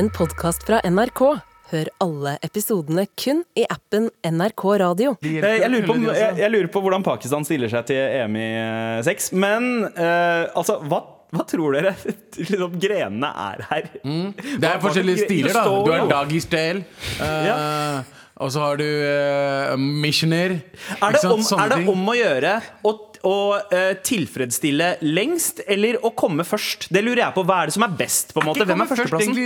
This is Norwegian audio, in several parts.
en podkast fra NRK. Hør alle episodene kun i appen NRK Radio. Eh, Jeg lurer, på, jeg, jeg lurer på hvordan Pakistan stiller seg til EM i eh, sex. Men uh, altså, hva, hva tror dere liksom, grenene er her? Det er forskjellige stiler, da. Du har doggy Uh, ja. Og så har du uh, missioner. Er det, om, er det om å gjøre å, å eh, tilfredsstille lengst, eller å komme først? Det lurer jeg på. Hva er det som er best? på en måte? Hvem er førsteplassen?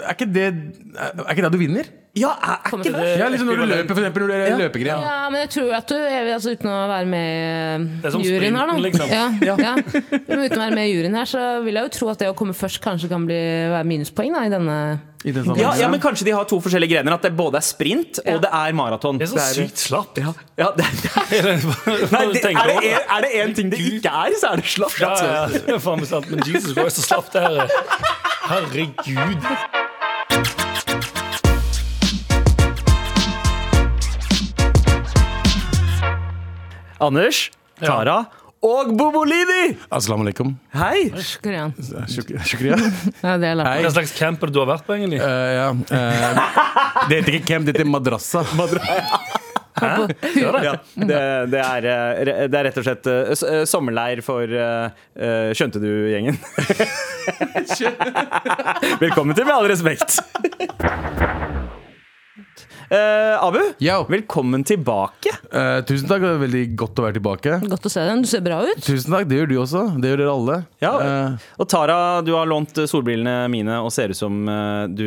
Er ikke det Er ikke det du vinner? Ja, er, er ikke det Ja, liksom når du løper, for eksempel når du er løpegren. Ja, men jeg tror at du altså Uten å være med er i juryen her, da. liksom. Ja, ja. Men uten å være med i juryen her, så vil jeg jo tro at det å komme først kanskje kan bli, være minuspoeng da, i denne ja, ja, men Kanskje de har to forskjellige grener. At det både er sprint og det er maraton. Det er så sykt slapt. Ja, det, det, nei, det, er, det en, er det én ting det ikke er, så er det slapt. Ja, ja, det er faen meg sant. Men Jesus Christ, så slapt det her er. Herregud. Anders, Tara og Bobolini! Assalamu alaikum. Hei! Shukriyan. Shuk- Shukriya. Ja, det er. Hei. Hva slags camper du har vært på, egentlig? Eh, ja. eh, det heter ikke camp, det heter madrassa. Ja, det, det, er, eh, det er rett og slett eh, s- eh, sommerleir for eh, eh, Skjønte du-gjengen. Velkommen til Med all respekt. Eh, Abu, Yo. velkommen tilbake. Uh, tusen takk, det er veldig godt å være tilbake. Godt å se deg. Du ser bra ut. Tusen takk, det gjør du også. Det gjør dere alle. Ja, Uh, Og Tara, du har lånt solbrillene mine og ser ut som du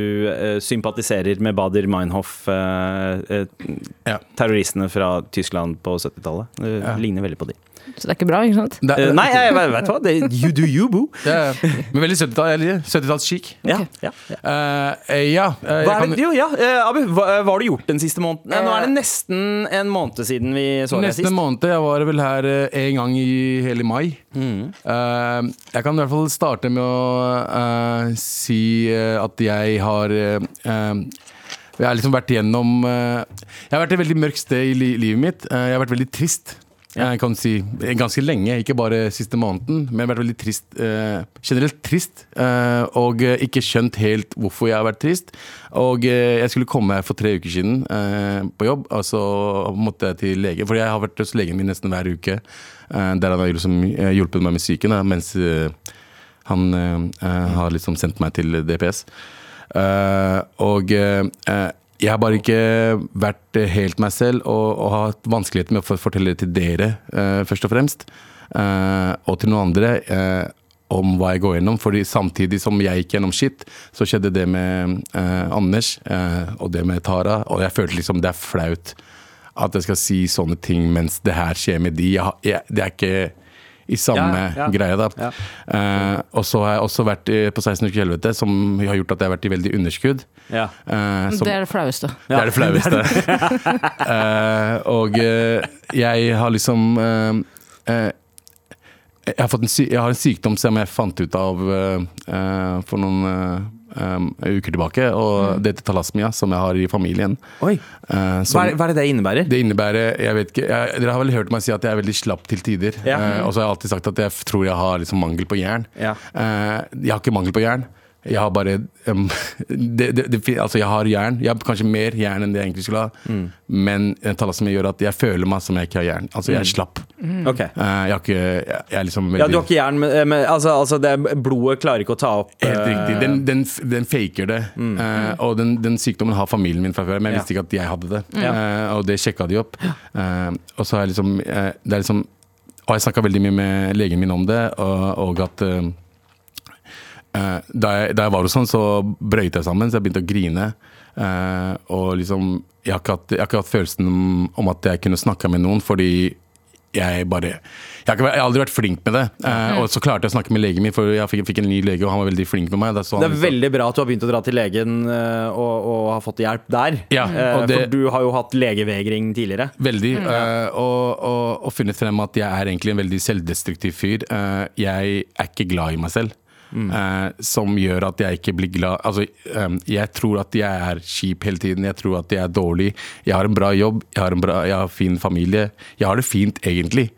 sympatiserer med Bader Meinhof, Ja. terroristene fra Tyskland på 70-tallet. Det Ja. ligner veldig på de. Så det er ikke bra, ikke sant? det, Eh, nei, jeg, jeg vet hva. Det, you do you, boo. det er, men veldig 70-tall. Jeg 70-talls-chic. Ja, ja, ja. Eh, ja, uh, Hva er kan- det, jo, ja, Uh, Abu, hva, hva har du gjort den siste måneden? Eh, Nå er det nesten en måned siden vi så deg sist. måned. Jeg var vel her eh, en gang i hele mai. Mm. Eh, jeg kan i hvert fall starte med å eh, si eh, at jeg har eh, eh, jeg har liksom vært gjennom eh, Jeg har vært et veldig mørkt sted i livet mitt. Eh, jeg har vært veldig trist. Jeg kan si Ganske lenge, ikke bare siste måneden. Men jeg har vært veldig trist. eh, generelt trist. eh, og ikke skjønt helt hvorfor jeg har vært trist. Og eh, jeg skulle komme her for tre uker siden eh, på jobb, og så måtte jeg til lege. For jeg har vært hos legen min nesten hver uke. eh, der han har liksom, hjulpet meg med psyken, mens han har liksom sendt meg til DPS. Og jeg har bare ikke vært helt meg selv og, og hatt vanskeligheter med å fortelle det til dere, uh, først og fremst. Uh, og til noen andre uh, om hva jeg går gjennom. Fordi samtidig som jeg gikk gjennom shit, så skjedde det med Anders og det med Tara. Og jeg følte liksom det er flaut at jeg skal si sånne ting mens det her skjer med de. Jeg, jeg, det er ikke i samme Ja, ja. greie. da. Ja. Eh, og så har jeg også vært i- på 16 uker helvete, som har gjort at jeg har vært i veldig underskudd. Ja. Eh, som, Det er det flaueste. det er det flaueste. Eh, og eh, jeg har liksom jeg, har fått en sy jeg har en sykdom som jeg fant ut av for noen eh, uker tilbake. Og det heter talasmia, som jeg har i familien. Oi, uh, som- hva er, hva er det det innebærer? det innebærer jeg vet ikke, jeg, Dere har vel hørt meg si at jeg er veldig slapp til tider. Ja. Uh, og så har jeg alltid sagt at jeg tror jeg har liksom mangel på jern. Ja. Uh, jeg har ikke mangel på jern. Jeg har bare um, det, det, det, Altså, jeg har jern. Jeg har kanskje mer jern enn det jeg egentlig skulle ha. Mm. Men eh, gjør at jeg føler meg som jeg ikke har jern. Altså, jeg er slapp. Mm. Okay. Uh, jeg har ikke Jeg, jeg er liksom veldig... Ja, du har ikke jern, men, men altså, altså det, blodet klarer ikke å ta opp Helt eh, riktig. Den, den, den faker det. Mm. Uh, og den, den sykdommen har familien min fra før, men jeg visste ikke at jeg hadde det. Eh, og det sjekka de opp. Eh, og så har jeg liksom, eh, det er liksom Og jeg snakka veldig mye med legen min om det, og, og at eh, eh, da, jeg, da jeg var hos han, så brøyt jeg sammen, så jeg begynte å grine. Uh, og liksom jeg har, ikke hatt, jeg har ikke hatt følelsen om, at jeg kunne snakka med noen, fordi jeg bare Jeg har, ikke, jeg har aldri vært flink med det. Eh, og så klarte jeg å snakke med legen min, for jeg fikk, fikk en ny lege, og han var veldig flink med meg. Da så Det han er veldig bra at du har begynt å dra til legen uh, og, og har fått hjelp der. Ja, Eh, og det- For du har jo hatt legevegring tidligere. Veldig. eh, og, og, og funnet frem at jeg er egentlig en veldig selvdestruktiv fyr. Eh, jeg er ikke glad i meg selv. Eh, som gjør at jeg ikke blir glad Altså, um, jeg tror at jeg er kjip hele tiden. Jeg tror at jeg er dårlig. Jeg har en bra jobb, jeg har en bra, jeg har fin familie. Jeg har det fint, egentlig,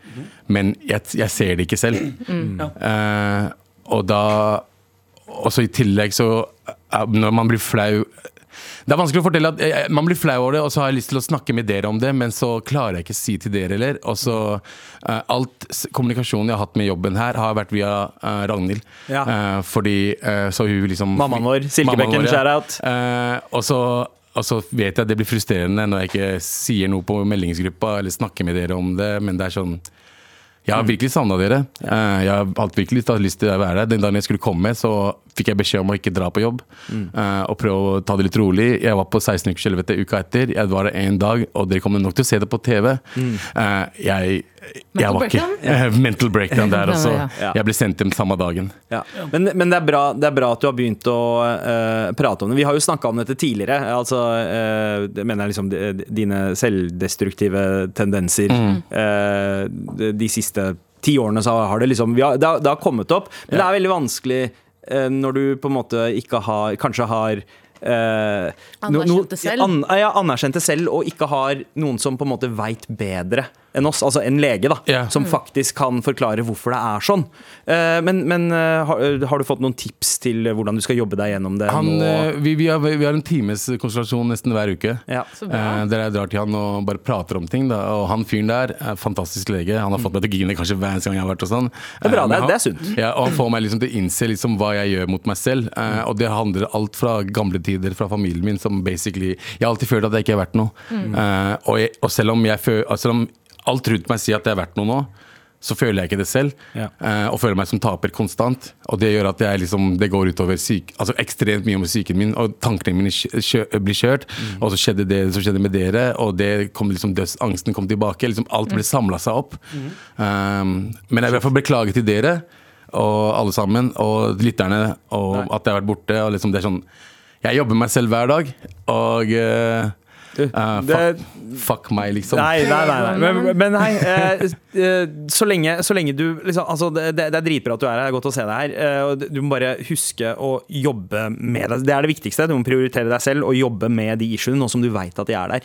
men jeg, jeg ser det ikke selv. Eh, og da også i tillegg så Når man blir flau Det er vanskelig å fortelle at eh, Man blir flau over det, og så har jeg lyst til å snakke med dere om det, men så klarer jeg ikke å si til dere heller. Og så eh, Alt kommunikasjonen jeg har hatt med jobben her, har vært via eh, Ragnhild. Ja. Eh, fordi eh, Så hun liksom Mammaen vår, Silkebekken, ja. shout-out. Og så og så vet jeg at det blir frustrerende når jeg ikke sier noe på meldingsgruppa eller snakker med dere om det, men det er sånn Jeg har virkelig savna dere. Jeg har hatt virkelig lyst til å være der. Den dagen jeg skulle komme, så fikk jeg beskjed om å ikke dra på jobb eh, og prøve å ta det litt rolig. Jeg var på 16 ukers helvete uka etter. Jeg var der én dag, og dere kommer nok til å se det på TV. Eh, jeg jeg Mental var ikke breakdown? Mental breakdown der også. Ja. Jeg ble sendt hjem samme dagen. Ja. Men, men det, er bra, det er bra at du har begynt å uh, prate om det. Vi har jo snakka om dette tidligere. Altså, eh, det mener jeg liksom dine selvdestruktive tendenser. eh, de, de siste ti årene så har det liksom vi har, det, har, det har kommet opp, men det er veldig vanskelig eh, når du på en måte ikke har Kanskje har eh, no- no- selv. An, ja, anerkjente selv, og ikke har noen som på en måte veit bedre enn oss, altså en lege, da, yeah. som faktisk kan forklare hvorfor det er sånn. Eh, men men eh, har, har du fått noen tips til hvordan du skal jobbe deg gjennom det Han, eh, vi, vi, har, vi har en times konsultasjon nesten hver uke. Ja. Eh, der jeg drar til han og bare prater om ting. Da. Og han fyren der er fantastisk lege. Han har fått meg til å grine kanskje hver eneste gang jeg har vært hos han. Det er bra, Eh, det er- det er sunt. Ja, og han får meg liksom til å innse liksom hva jeg gjør mot meg selv. Eh, og det handler alt fra gamle tider, fra familien min, som basically Jeg har alltid følt at jeg ikke er verdt noe. Mm. og, jeg, og selv om jeg føler selv om alt rundt meg sier at det er verdt noe nå, så føler jeg ikke det selv. Ja. Uh, og føler meg som taper konstant. Og det gjør at jeg liksom, det går utover syk, altså ekstremt mye om psyken min, og tankene mine kjø, kjø, blir kjørt. Og så skjedde det som skjedde med dere, og det kom liksom, angsten kom tilbake. Liksom, alt ble samla seg opp. Um, men jeg vil i hvert fall beklage til dere og alle sammen, og lytterne, og at jeg har vært borte. Og liksom, det er sånn Jeg jobber meg selv hver dag, og eh, det- fuck, fuck meg, liksom. Nei, nei, nei. nei. Men, men nei, eh, eh, så, lenge, så lenge du liksom, altså det, det det er dritbra at du er her, det er godt å se deg her. eh, Du må bare huske å jobbe med deg. Det er det viktigste. Du må prioritere deg selv og jobbe med de issuene, nå som du veit at de er der.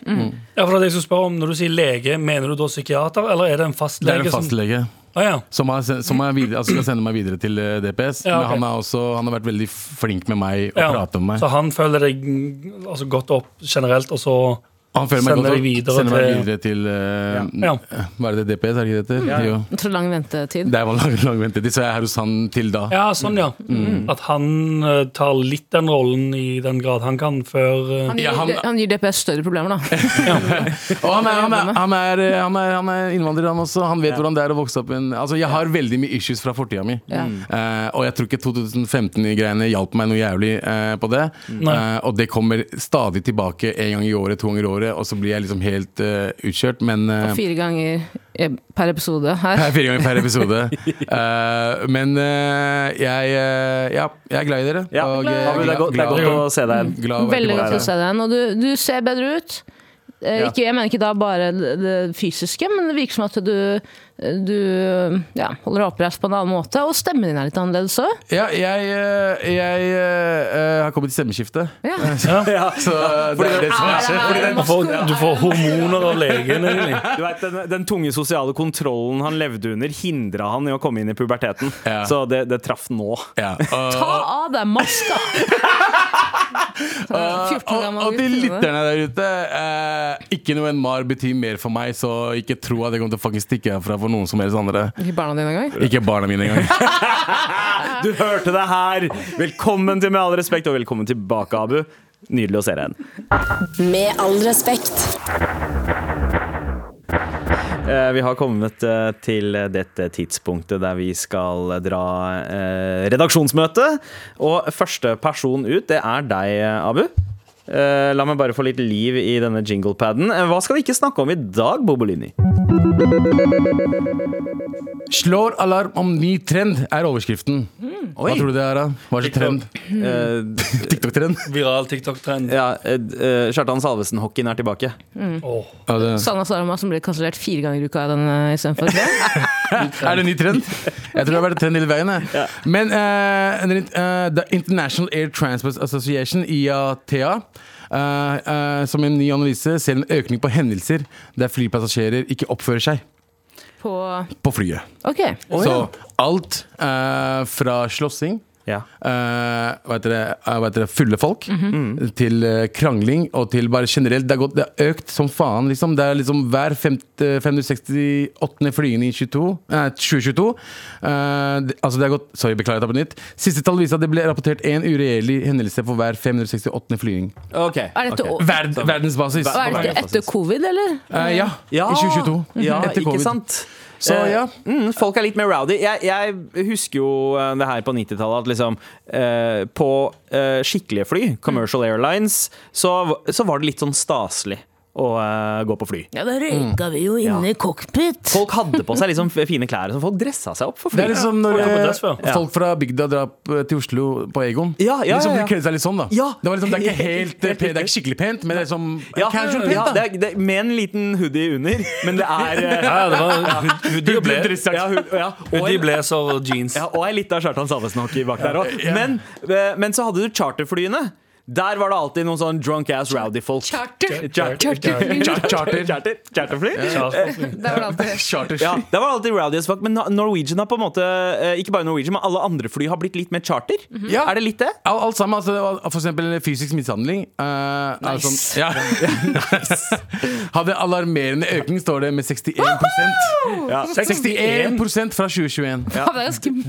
Ja, for det jeg skulle spørre om Når du sier lege, mener du da psykiater, eller er det en Det fastlege? er en som- fastlege. Ah, ja. Som, har, som har videre, altså skal sende meg videre til eh, DPS. Ja, ok. Men han, er også, han har vært veldig flink med meg og Ja. prate med meg. Så han føler deg mm, altså, godt opp generelt, og så Han føler meg sender godt videre sender meg videre til uh, Ja. Hva er det DPS, er det ikke det heter? Ja. Jeg tror lang ventetid. Det var lang, lang ventetid, så jeg er her hos han til da. Ja, sånn, ja. Mm. At han uh, tar litt den rollen i den grad han kan, før uh... Han gir, Ja, han- han gir DPS større problemer, da. Og han er, han, er, han, er, han, er, han er innvandrer, han også. Han vet hvordan det er å vokse opp i en Altså, jeg har veldig mye issues fra fortida mi. Ja. Eh, og jeg tror ikke 2015-greiene hjalp meg noe jævlig på det. Eh, og det kommer stadig tilbake en gang i året, to ganger i året, og så blir jeg liksom helt uh, utkjørt. Men eh, Fire ganger per episode her. Per- Fire ganger per episode. uh, men jeg, ja, jeg er glad i dere. Ja, og, det, er godt, det er godt å se deg igjen. Veldig godt å se deg. Og du, du ser bedre ut. Eh, Ja. ikke, jeg mener ikke da bare det, fysiske, men det virker som at du, du ja, holder deg oppreist på en annen måte. Og stemmen din er litt annerledes òg. Ja, jeg, jeg, jeg eh, har kommet til stemmeskifte. Ja. Ja. Så det er det som er skjedd. du får, hormoner av legen, egentlig. Du vet, den, den tunge sosiale kontrollen han levde under, hindra han i å komme inn i puberteten. Ja. Så det, det traff nå. Ta av deg maska! Så, 14 og, og til lytterne der ute eh, Ikke noe en mar betyr mer for meg, så ikke tro at jeg kommer til å fucking stikke herfra for noen som helst andre. Ikke barna dine engang? Ikke barna mine engang. Du hørte det her! Velkommen til Med all respekt, og velkommen tilbake, Abu. Nydelig å se deg igjen. Med all respekt. Eh, Vi har kommet eh, til dette tidspunktet der vi skal dra eh, redaksjonsmøte. Og første person ut, det er deg, Abu. La meg bare få litt liv i denne jinglepaden. Hva skal vi ikke snakke om i dag, Bobolini? Slår alarm om ny trend, er overskriften. Hva tror du det er, da? Hva er det trend? Eh, TikTok-trend? Viral TikTok-trend. Ja, eh, eh, Kjartan Salvesen-hockeyen er tilbake. Mm. Oh. Sanna Sarama som ble kansellert fire ganger i uka den uh, istedenfor tre. Er det en ny trend? Jeg tror det har vært en trend hele veien. Men uh, eh, The International Air Transport Association, IATA, Uh, uh, som i en ny analyse ser en økning på hendelser der flypassasjerer ikke oppfører seg På på flyet. OK. Så alt uh, fra slåssing Ja. Uh, hva, heter det, eh, hva heter det, fulle folk, Mhm. til uh, krangling og til bare generelt Det har gått, det har økt som faen. Liksom. Det er liksom hver 568. flygende i 22, eh, 2022. eh, det, altså det har gått, sorry, beklager jeg tar på nytt. Siste tall viser at det ble rapportert én uregjerlig hendelse for hver 568. flygning. Ok. Er dette, ok. Verd, verdensbasis. og er dette etter covid, eller? Eh, ja, Ja, i 2022. Ja, Etter ikke sant? Så Eh, ja. Mm, folk er litt mer rowdy. Jeg, jeg husker jo eh, det her på 90-tallet at liksom eh, På eh, skikkelige fly, commercial airlines, så, så var det litt sånn staselig å uh, gå på fly. Ja, da røyka vi jo inne i cockpit. Folk hadde på seg liksom fine klær. Så folk dressa seg opp for Det fly. er liksom når Ja, på eh, dress, ja. folk fra bygda drar til Oslo på Egon. Ja, ja, liksom, ja, ja. De kledde seg litt sånn, da. Ja. Det, var liksom, det er ikke helt pent, Det er ikke skikkelig pent, men det er liksom Ja, casual pent. ja, da det er, det med en liten hoodie under, men det er uh, Ja, det var hoodie og ble- ja, ja, og hoodie, blazer og jeans. Ja, og ei lita Kjartan Salvesen-hockey bak der òg. Men, eh, men så hadde du charterflyene. Der var det alltid noen sånn drunk ass rowdy folk. Charter. Charter. Charter. Charter. Charterfly? Charterfly. Der var det alltid Charters. Ja, det var alltid rowdy as fuck, men Norwegian har på en måte eh, Ikke bare Norwegian, men alle andre fly har blitt litt mer charter. Ja. Er det litt det? Alt, alt sammen, altså, For eksempel fysisk mishandling. eh, er Nice. sånn, ja. Hadde alarmerende økning, står det, med 61 Ja. 61 fra 2021. Ja,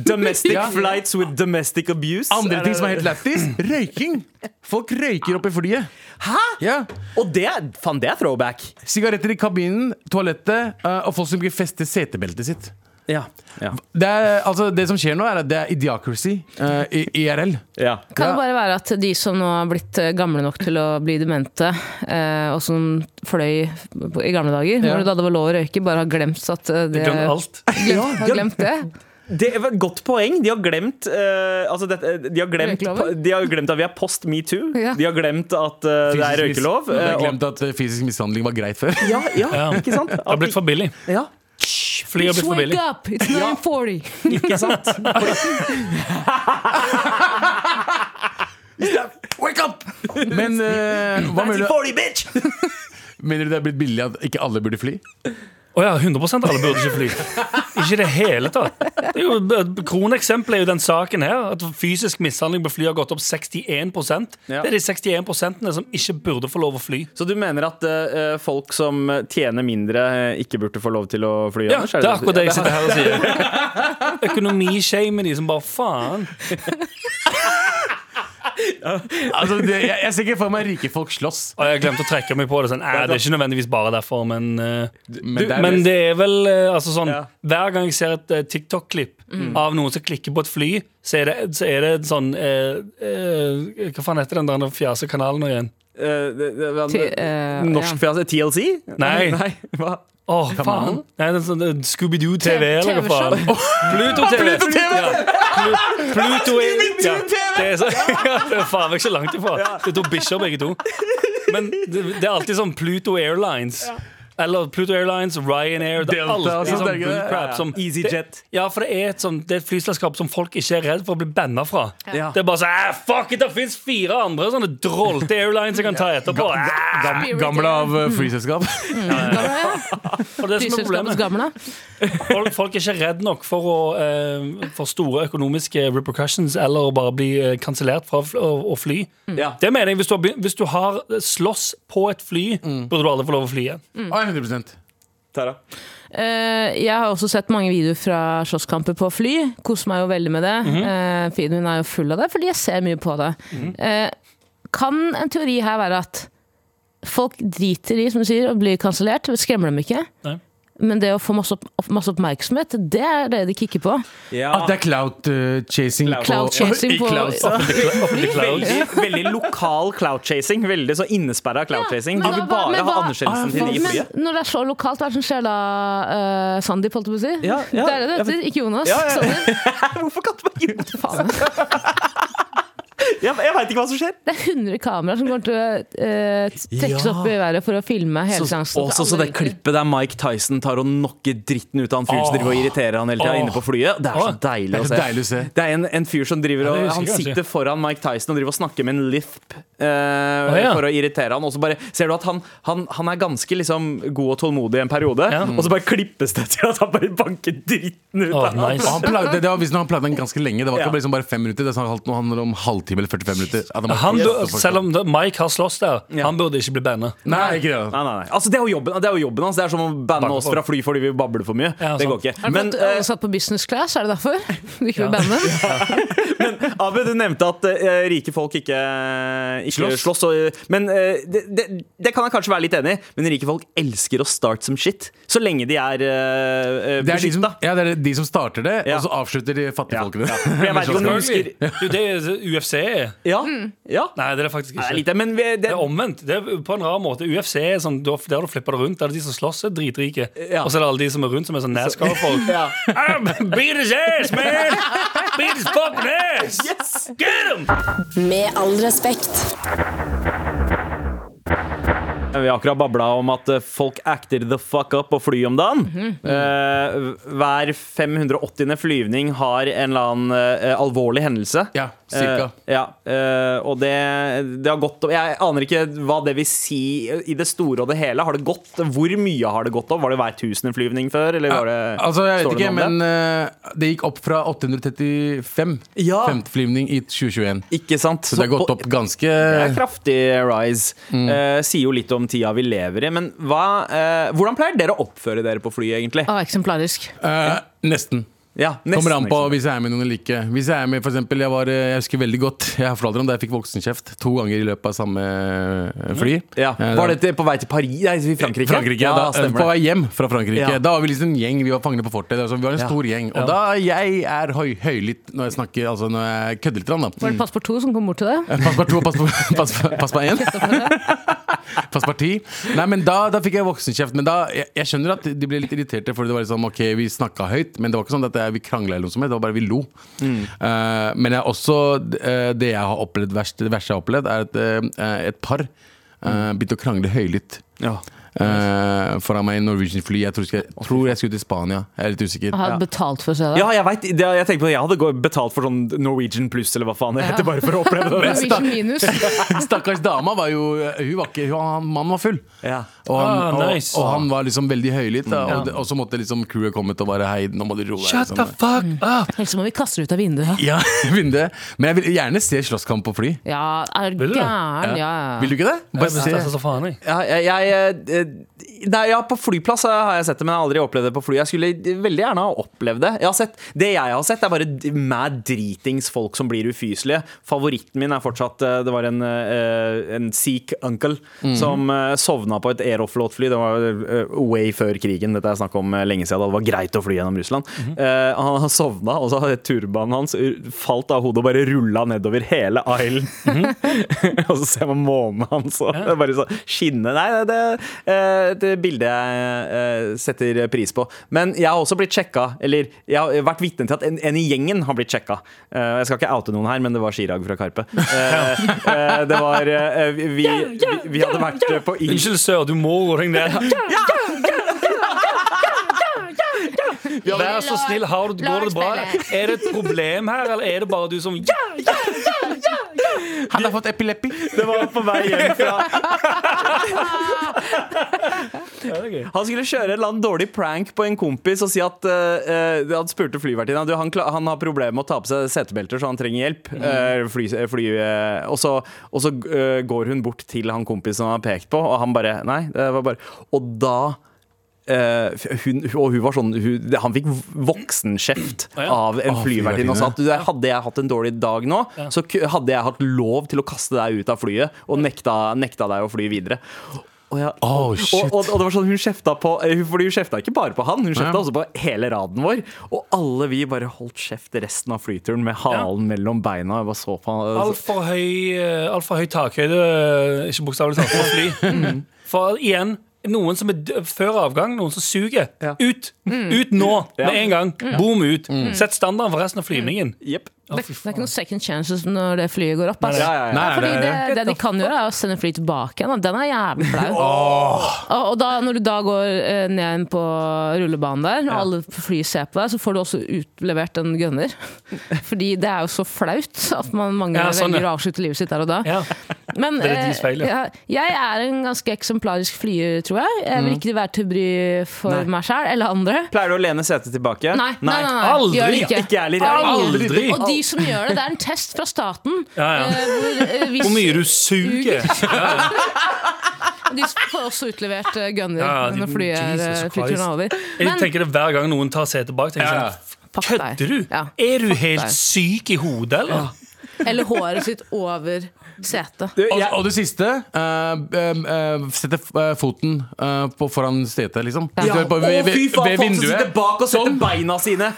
Domestic flights with domestic abuse. Andre ting som er helt lættis, røyking. Folk røyker oppe i flyet. Hæ?! Ja. Og det, faen, det er throwback. Sigaretter i kabinen, toalettet, eh, og folk som ikke fester setebeltet sitt. Ja. Ja. Det, er, altså, det som skjer nå, er at det er idiocracy. eh, i IRL. ja. Kan det bare være at de som nå har blitt eh, gamle nok til å bli demente, eh, og som fløy på- i gamle dager, Ja. når det da det var lov å røyke, bare har glemt at eh, det Glemt alt. Glemt, har glemt det. Det var et godt poeng. De har glemt uh, altså det, de, har glemt de har glemt at vi er post metoo. Ja. De har glemt at uh, det er røykelov. De har eh, glemt at fysisk mishandling var greit før. ja, ja, Ja. ikke sant? Det har blitt for billig. ja. Fly har blitt for billig. Up! It's 940! Ikke sant? Wake up! Men uh, hva mener du? 40, bitch! Mener du det er blitt billig at ikke alle burde fly? Å ja, 100 alle burde ikke fly. Ikke i det hele tatt. Det er jo, Kroneksempelet er jo den saken her. At fysisk mishandling på fly har gått opp 61 Ja. Det er de 61% som ikke burde få lov å fly. Så du mener at uh, folk som tjener mindre, eh, ikke burde få lov til å fly? Ja, Anders? Det er akkurat det jeg sitter her og sier. Økonomishamer de som bare faen. Altså, det, jeg, jeg ser ikke for meg rike folk slåss. Og jeg glemte å trekke meg på det. Sånn, det er ikke nødvendigvis bare derfor, men eh, Men du, det er Men det er vel uh, altså sånn Ja. Hver gang jeg ser et uh, TikTok-klipp av noen som klikker på et fly, så er det, så er det sånn Hva faen heter den der fjerde kanalen igjen? Norsk ja. fjase? TLC? Nei. Nei hva? Åh, faen! Nei, det er sånn eh, Scooby-Doo TV, eller hva faen? TV-show. Pluto TV! Pluto TV! Ja. Pluto det er så, ja, det er faen meg ikke langt ifra. Det er to bikkjer, begge to. Men det, det er alltid sånn Pluto Airlines. Eller Pluto Airlines, Ryanair Det er Delta, alltid altså, sånn det er bullcrap Ja, ja. som EasyJet. det, Ja, for det er, et sånt, det er et flyselskap som folk ikke er redd for å bli banna fra. Ja. Det er bare sånn "Ah, Fuck it, det fins fire andre sånne drolte airlines jeg kan ta etterpå. Ah, Gam, gamle av uh, flyselskap. Og det som er Flyselskapets problemet. gamle. Folk, folk er ikke redd nok for, å, eh, for store økonomiske repercussions eller å bare bli eh, kansellert fra fl- å, å fly. Ja. Det mener jeg, hvis du, har, begynt- hvis du har slåss på et fly, burde du aldri få lov å fly igjen. Ah, 100 Tara? Uh, jeg har også sett mange videoer fra slåsskamper på fly. Koser meg jo veldig med det. Eh, feeden min er jo full av det, fordi jeg ser mye på det. Eh, kan en teori her være at folk driter i, som du sier, å bli kansellert? Skremmer dem ikke? Nei. Men det å få masse, opp, masse oppmerksomhet, det er det de kicker på. Ja. At det er cloud uh, chasing. Cloud- Cloud chasing på cloud cloud. Veldig, veldig lokal cloud-chasing. Veldig så innesperra cloud-chasing. Ja, De vil bare men ha anerkjennelsen til de i Men når det er så lokalt, hva er det som skjer da, uh, Sandeep, holdt jeg på å si? Ja, ja. det er det det heter, ikke Jonas. Ja, ja. Sandeep. Hvorfor kalte man Jonas? Jeg, jeg veit ikke hva som skjer. Det er 100 kameraer som kommer til å uh, trekkes Ja. opp i været for å filme hele Så, seansen. også så det klippet der Mike Tyson tar og knocker dritten ut av en fyr som driver og irriterer han hele tida inne på flyet. Det er så deilig Det er så se. deilig å se. Det er en, en fyr som driver Ja, og Han kanskje. sitter foran Mike Tyson og driver og snakker med en lisp eh, ja. for å irritere han. Og så bare ser du at han, han, han er ganske liksom god og tålmodig en periode, Ja. og så bare klippes det til at han bare banker dritten ut av han. nice. Han plagde, det var visstnok han plagde den ganske lenge. Det var ikke Ja. liksom bare fem minutter. Det handler om halvtime eller 45 minutter. Han, Han, bur- selv om Mike har slåss der, Ja. han burde ikke bli banna. Nei, ikke det. Nei, nei, nei. Altså, det, er jo jobben, det er jo hans. Det er som å banne oss fra fly fordi vi babler for mye. Ja, det går ikke. Er det Men, for at eh, satt på business class? Er det derfor? Du ikke vil banne? Abu, du nevnte at uh, rike folk ikke, ikke slåss. Slåss. og, men uh, det, det, det kan jeg kanskje være litt enig i. Men rike folk elsker å start som shit. Så lenge de er uh, Det er, de som, ja, det er de som starter det, Ja. og så avslutter de fattigfolkene. Ja. ja. jeg vet ikke om du husker Det er det UFC er. Ja. ja. Nei, det er det faktisk Nei, ikke. lite, men vi, det, Det er omvendt. Det er på en rar måte. UFC er sånn, der du flipper det rundt. Der er det de som slåss, er dritrike. Ja. Og så er det alle de som er rundt, som er sånn NASCAR-folk. ja. Ah, Beat his ass, man! Beat his fucking ass! Yes! Get him! Med all respekt. Vi har akkurat babla om at eh, folk acter the fuck up og fly om dagen. Mm -hmm. hver 580. flyvning har en eller annen eh, alvorlig hendelse. Ja, cirka. Eh, ja, uh, og det, det har gått Jeg aner ikke hva det vil si i det store og det hele. Har det gått, Hvor mye har det gått opp? Var det hver tusende-flyvning før? Eller var det, Altså, jeg vet det ikke, men det? eh, det gikk opp fra 835 Ja. femteflyvning i 2021. Ikke sant? Så det har gått på- opp ganske Det er kraftig rise. Mm. Eh, sier jo litt om tida vi lever i. Men hva, eh, hvordan pleier dere å oppføre dere på flyet, egentlig? Ah, eksemplarisk. Eh, Nesten. Ja, nesten, Kommer an på liksom. hvis jeg er med noen eller ikke. Hvis Jeg er med, for eksempel, jeg, var, eh, jeg husker veldig godt Jeg fortalte om da jeg fikk voksenkjeft to ganger i løpet av samme eh, fly. Ja. Eh, Var dette det på vei til Paris? Nei, til Frankrike? Frankrike, ja, da, stemmer På vei hjem fra Frankrike. Ja. Da var vi liksom en gjeng. Vi var fangene på fortet. Altså, vi var en Ja. stor gjeng. Og da jeg er høy, høylytt når jeg snakker Altså når jeg kødder litt. Da. Var det Passport 2 som kom bort til deg? Pass på to og pass på, pass, på- pass på én. Pass parti. Nei, men da, da fikk jeg voksenkjeft. Men da, jeg, jeg skjønner at de ble litt irriterte, for det var liksom, ok, vi snakka høyt. Men det var ikke sånn at jeg, vi krangla eller noe som helst, det var bare vi lo. Eh, men jeg også, uh, det jeg har opplevd verst, det verste jeg har opplevd, er at uh, et par uh, begynte å krangle høylytt. Ja. Uh, foran meg i Norwegian-fly. Jeg tror, jeg, tror jeg skulle til Spania. Jeg er litt usikker. Jeg hadde betalt for å se det. Ja, jeg vet, det, jeg tenkte på det. Jeg hadde betalt for sånn Norwegian pluss eller hva faen det heter, bare for å oppleve det. Norwegian minus. Stakkars dama var jo Hun var ikke, hun, han, mannen var full. Ja. Og han, Ah, nice. og han var liksom veldig høylytt. da, Og, det- og så måtte liksom crewet komme til å bare Hei, nå må du roe deg. Shut the liksom. fuck up! Ellers må vi kaste det ut av vinduet. Ja, vinduet. Men jeg vil gjerne se slåsskamp på fly. Ja, er Vil du det? gæren. Ja. Vil du ikke det? Bare Jeg se. stresset så faen, jeg. Ja, jeg, jeg, eh, nei, ja, på flyplass har jeg sett det, men jeg har aldri opplevd det på fly. Jeg skulle veldig gjerne ha opplevd det. Jeg har sett, det jeg har sett, er bare d- mad dritings folk som blir ufyselige. Favoritten min er fortsatt eh, Det var en, eh, en sikh uncle som eh, sovna på et Aeroflot-fly. Det var eh, way før krigen. Dette er snakk om eh, lenge siden. da Det var greit å fly gjennom Russland. Eh, han har sovna, og så hadde turbanen hans uh, falt av hodet og bare rulla nedover hele islen. og så ser man månen hans, og det er bare så skinne Nei, det er det bildet jeg setter pris på. Men jeg har også blitt sjekka, eller jeg har vært vitne til at en, en i gjengen har blitt sjekka. Uh, jeg skal ikke oute noen her, men det var Chirag fra Karpe. Uh, det var vi, vi, vi, hadde vært på Unnskyld, sør, du må og deg ned. Vær så snill, har du, går det bra? Er det et problem her, eller er det bare du som ja, ja, Han har fått epilepi. Det var på vei hjem fra. Han skulle kjøre en eller annen dårlig prank på en kompis og si at uh, Han spurte flyvertinna du, han, kla- han har problemer med å ta på seg setebelter, så han trenger hjelp. Eh, fly, fly, eh, og så, og så eh, går hun bort til han kompisen han har pekt på, og han bare Nei, det var bare Og da eh, hun, og hun var sånn hun, Han fikk voksenkjeft ja. av en flyvertinne og sa at hadde jeg hatt en dårlig dag nå, Ja. så hadde jeg hatt lov til å kaste deg ut av flyet og nekta, nekta deg å fly videre. Og, jeg, Oh, og, shit. og, og det var sånn hun kjefta på eh, Fordi hun kjefta ikke bare på han, hun kjefta Ja. også på hele raden vår. Og alle vi bare holdt kjeft resten av flyturen med halen mellom beina. Jeg bare så på han Altfor høy, eh, alt for høy takhøyde, eh, ikke bokstavelig talt, på fly. For igjen, noen som er før avgang, noen som suger. Ja. Ut! Ut nå! Ja. Med en gang. Boom ut. Sett standarden for resten av flyvningen. Jepp. Det, det er ikke noen second chances når det flyet går opp. Altså. Ja, ja, ja. Nei, Fordi det det, de kan gjøre, er å sende flyet tilbake igjen. Den er jævlig flau. Og, og da, når du da går eh, ned på rullebanen der, og alle på flyet ser på deg, så får du også utlevert en gunner. Fordi det er jo så flaut at man, mange Ja, sånn, velger å avslutte livet sitt der og da. Ja. Men Det er eh, feil, ja. ja, jeg er en ganske eksemplarisk flyer, tror jeg. Jeg vil ikke være til bry for Nei. meg sjøl eller andre. Pleier du å lene setet tilbake? Nei, nei, nei, nei. Aldri. Ikke. Ikke jeg heller. Aldri. Og de som gjør det, det er en test fra staten. Ja, ja. eh, hvor, eh, Hvor mye du suger. De får også utlevert eh, gunner Ja, de- når flyet er over. Jeg tenker det hver gang noen tar setet bak. tenker Ja, sånn, Kødder du? Ja. Er du helt syk i hodet, eller? Eller håret sitt over setet. Du, Og, jeg- og det siste uh, Sette eh, foten uh, på foran setet, liksom. Ja. Ved- ved, Å, ved- fy faen, folk som sitter bak og setter Sånn. beina sine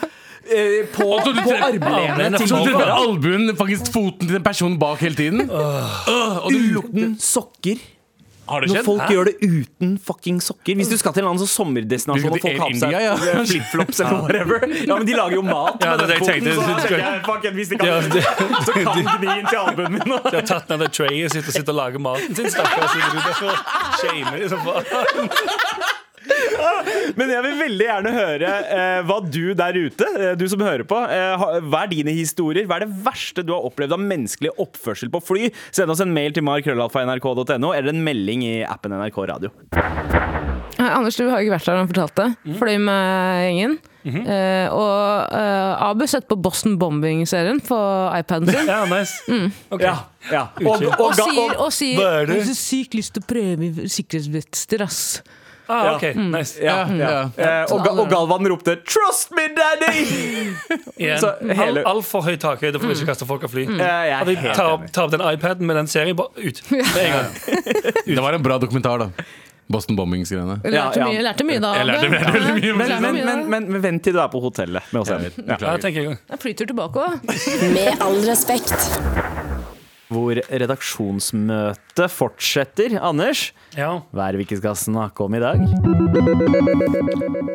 eh, på, så på armlenet til Så du treffer albuen, faktisk foten til den personen bak hele tiden. Øh, og du uten sokker. Har det Når skjedd? folk gjør det uten fucking sokker. Hvis du skal til en annen sånn sommerdestinasjon Du og skal folk til har på seg India, ja. eh, flipflops eller whatever Ja, men de lager jo mat Ja, med det er den det jeg foten, tenkte. så jeg, fuck it, hvis de kan Ja, det- så kan gni inn til albuen min. De har tatt ned det trayet sitt og sitter og lager maten sin. Stakkars sitter ute og shamer de som faen. Men jeg vil veldig gjerne høre eh, hva du der ute, eh, du som hører på, eh, hva er dine historier? Hva er det verste du har opplevd av menneskelig oppførsel på fly? Send oss en mail til markrøllalfa.nrk.no eller en melding i appen NRK Radio. Eh, Anders, du har ikke vært der han fortalt det. Fløy med gjengen. Eh, og eh, Abu setter på Boston Bombing-serien på iPaden sin. Ja, nice. Ok. Ja, ja. Og, og, Og og, sier, og sier Hva er det? Jeg har så sykt lyst til å prøve sikkerhetsvester, ass. Ah, ok, nice. ja, ja. Eh, og, Ga- og Galvan ropte 'Trust me, daddy!' Igjen. Så hele- Al- Altfor høy takhøyde for å ikke kaste folk av fly. Eh, jeg er helt opp- enig. opp den iPaden med den serien, bare ut. Med en gang. Det var en bra dokumentar, da. Boston Bombings-greiene. Jeg lærte, Ja, ja. Mye, jeg lærte mye da. Jeg lærte veldig, veldig mye. Men, men, men, men, men vent til du er på hotellet med oss. Emil. Ja. Ja, tenker jeg. Jeg flyter tilbake òg. Med all respekt. Hvor redaksjonsmøtet fortsetter. Anders, Ja. hva er det vi ikke skal snakke om i dag?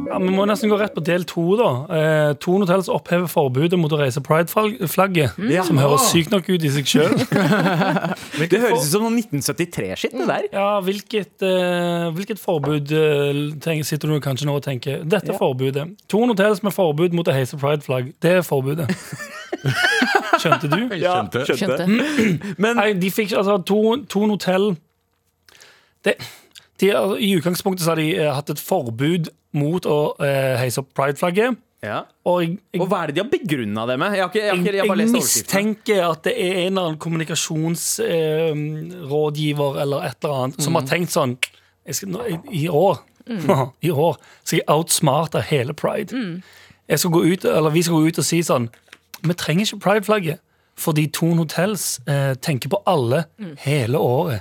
Ja, Vi må nesten gå rett på del to. da eh, Thon Hotels opphever forbudet mot å reise prideflagget, Ja. som høres sykt nok ut i seg sjøl. Det høres ut som noe 1973-skitt, det der. Ja, hvilket, eh, hvilket forbud tenker, sitter du kanskje nå og tenker Dette Ja. forbudet. Thon Hotels med forbud mot å heise prideflagg. Det er forbudet. Skjønte du? Ja, Skjønte. Skjønte. Men Nei, de fikk altså Thon to Hotell det, de, altså, I utgangspunktet så har de eh, hatt et forbud mot å eh, heise opp prideflagget. ja. Og jeg, jeg, Og hva er det de har begrunna det med? Jeg har ikke, jeg har ikke, jeg har jeg lest mistenker at det er en eller annen kommunikasjonsrådgiver eh, eller et eller annet som har Mm. tenkt sånn jeg skal, nå, i, I år I år skal jeg outsmarte hele pride. Mm. Jeg skal gå ut, eller Vi skal gå ut og si sånn Vi trenger ikke prideflagget. Fordi Tone Hotels eh, tenker på alle hele året.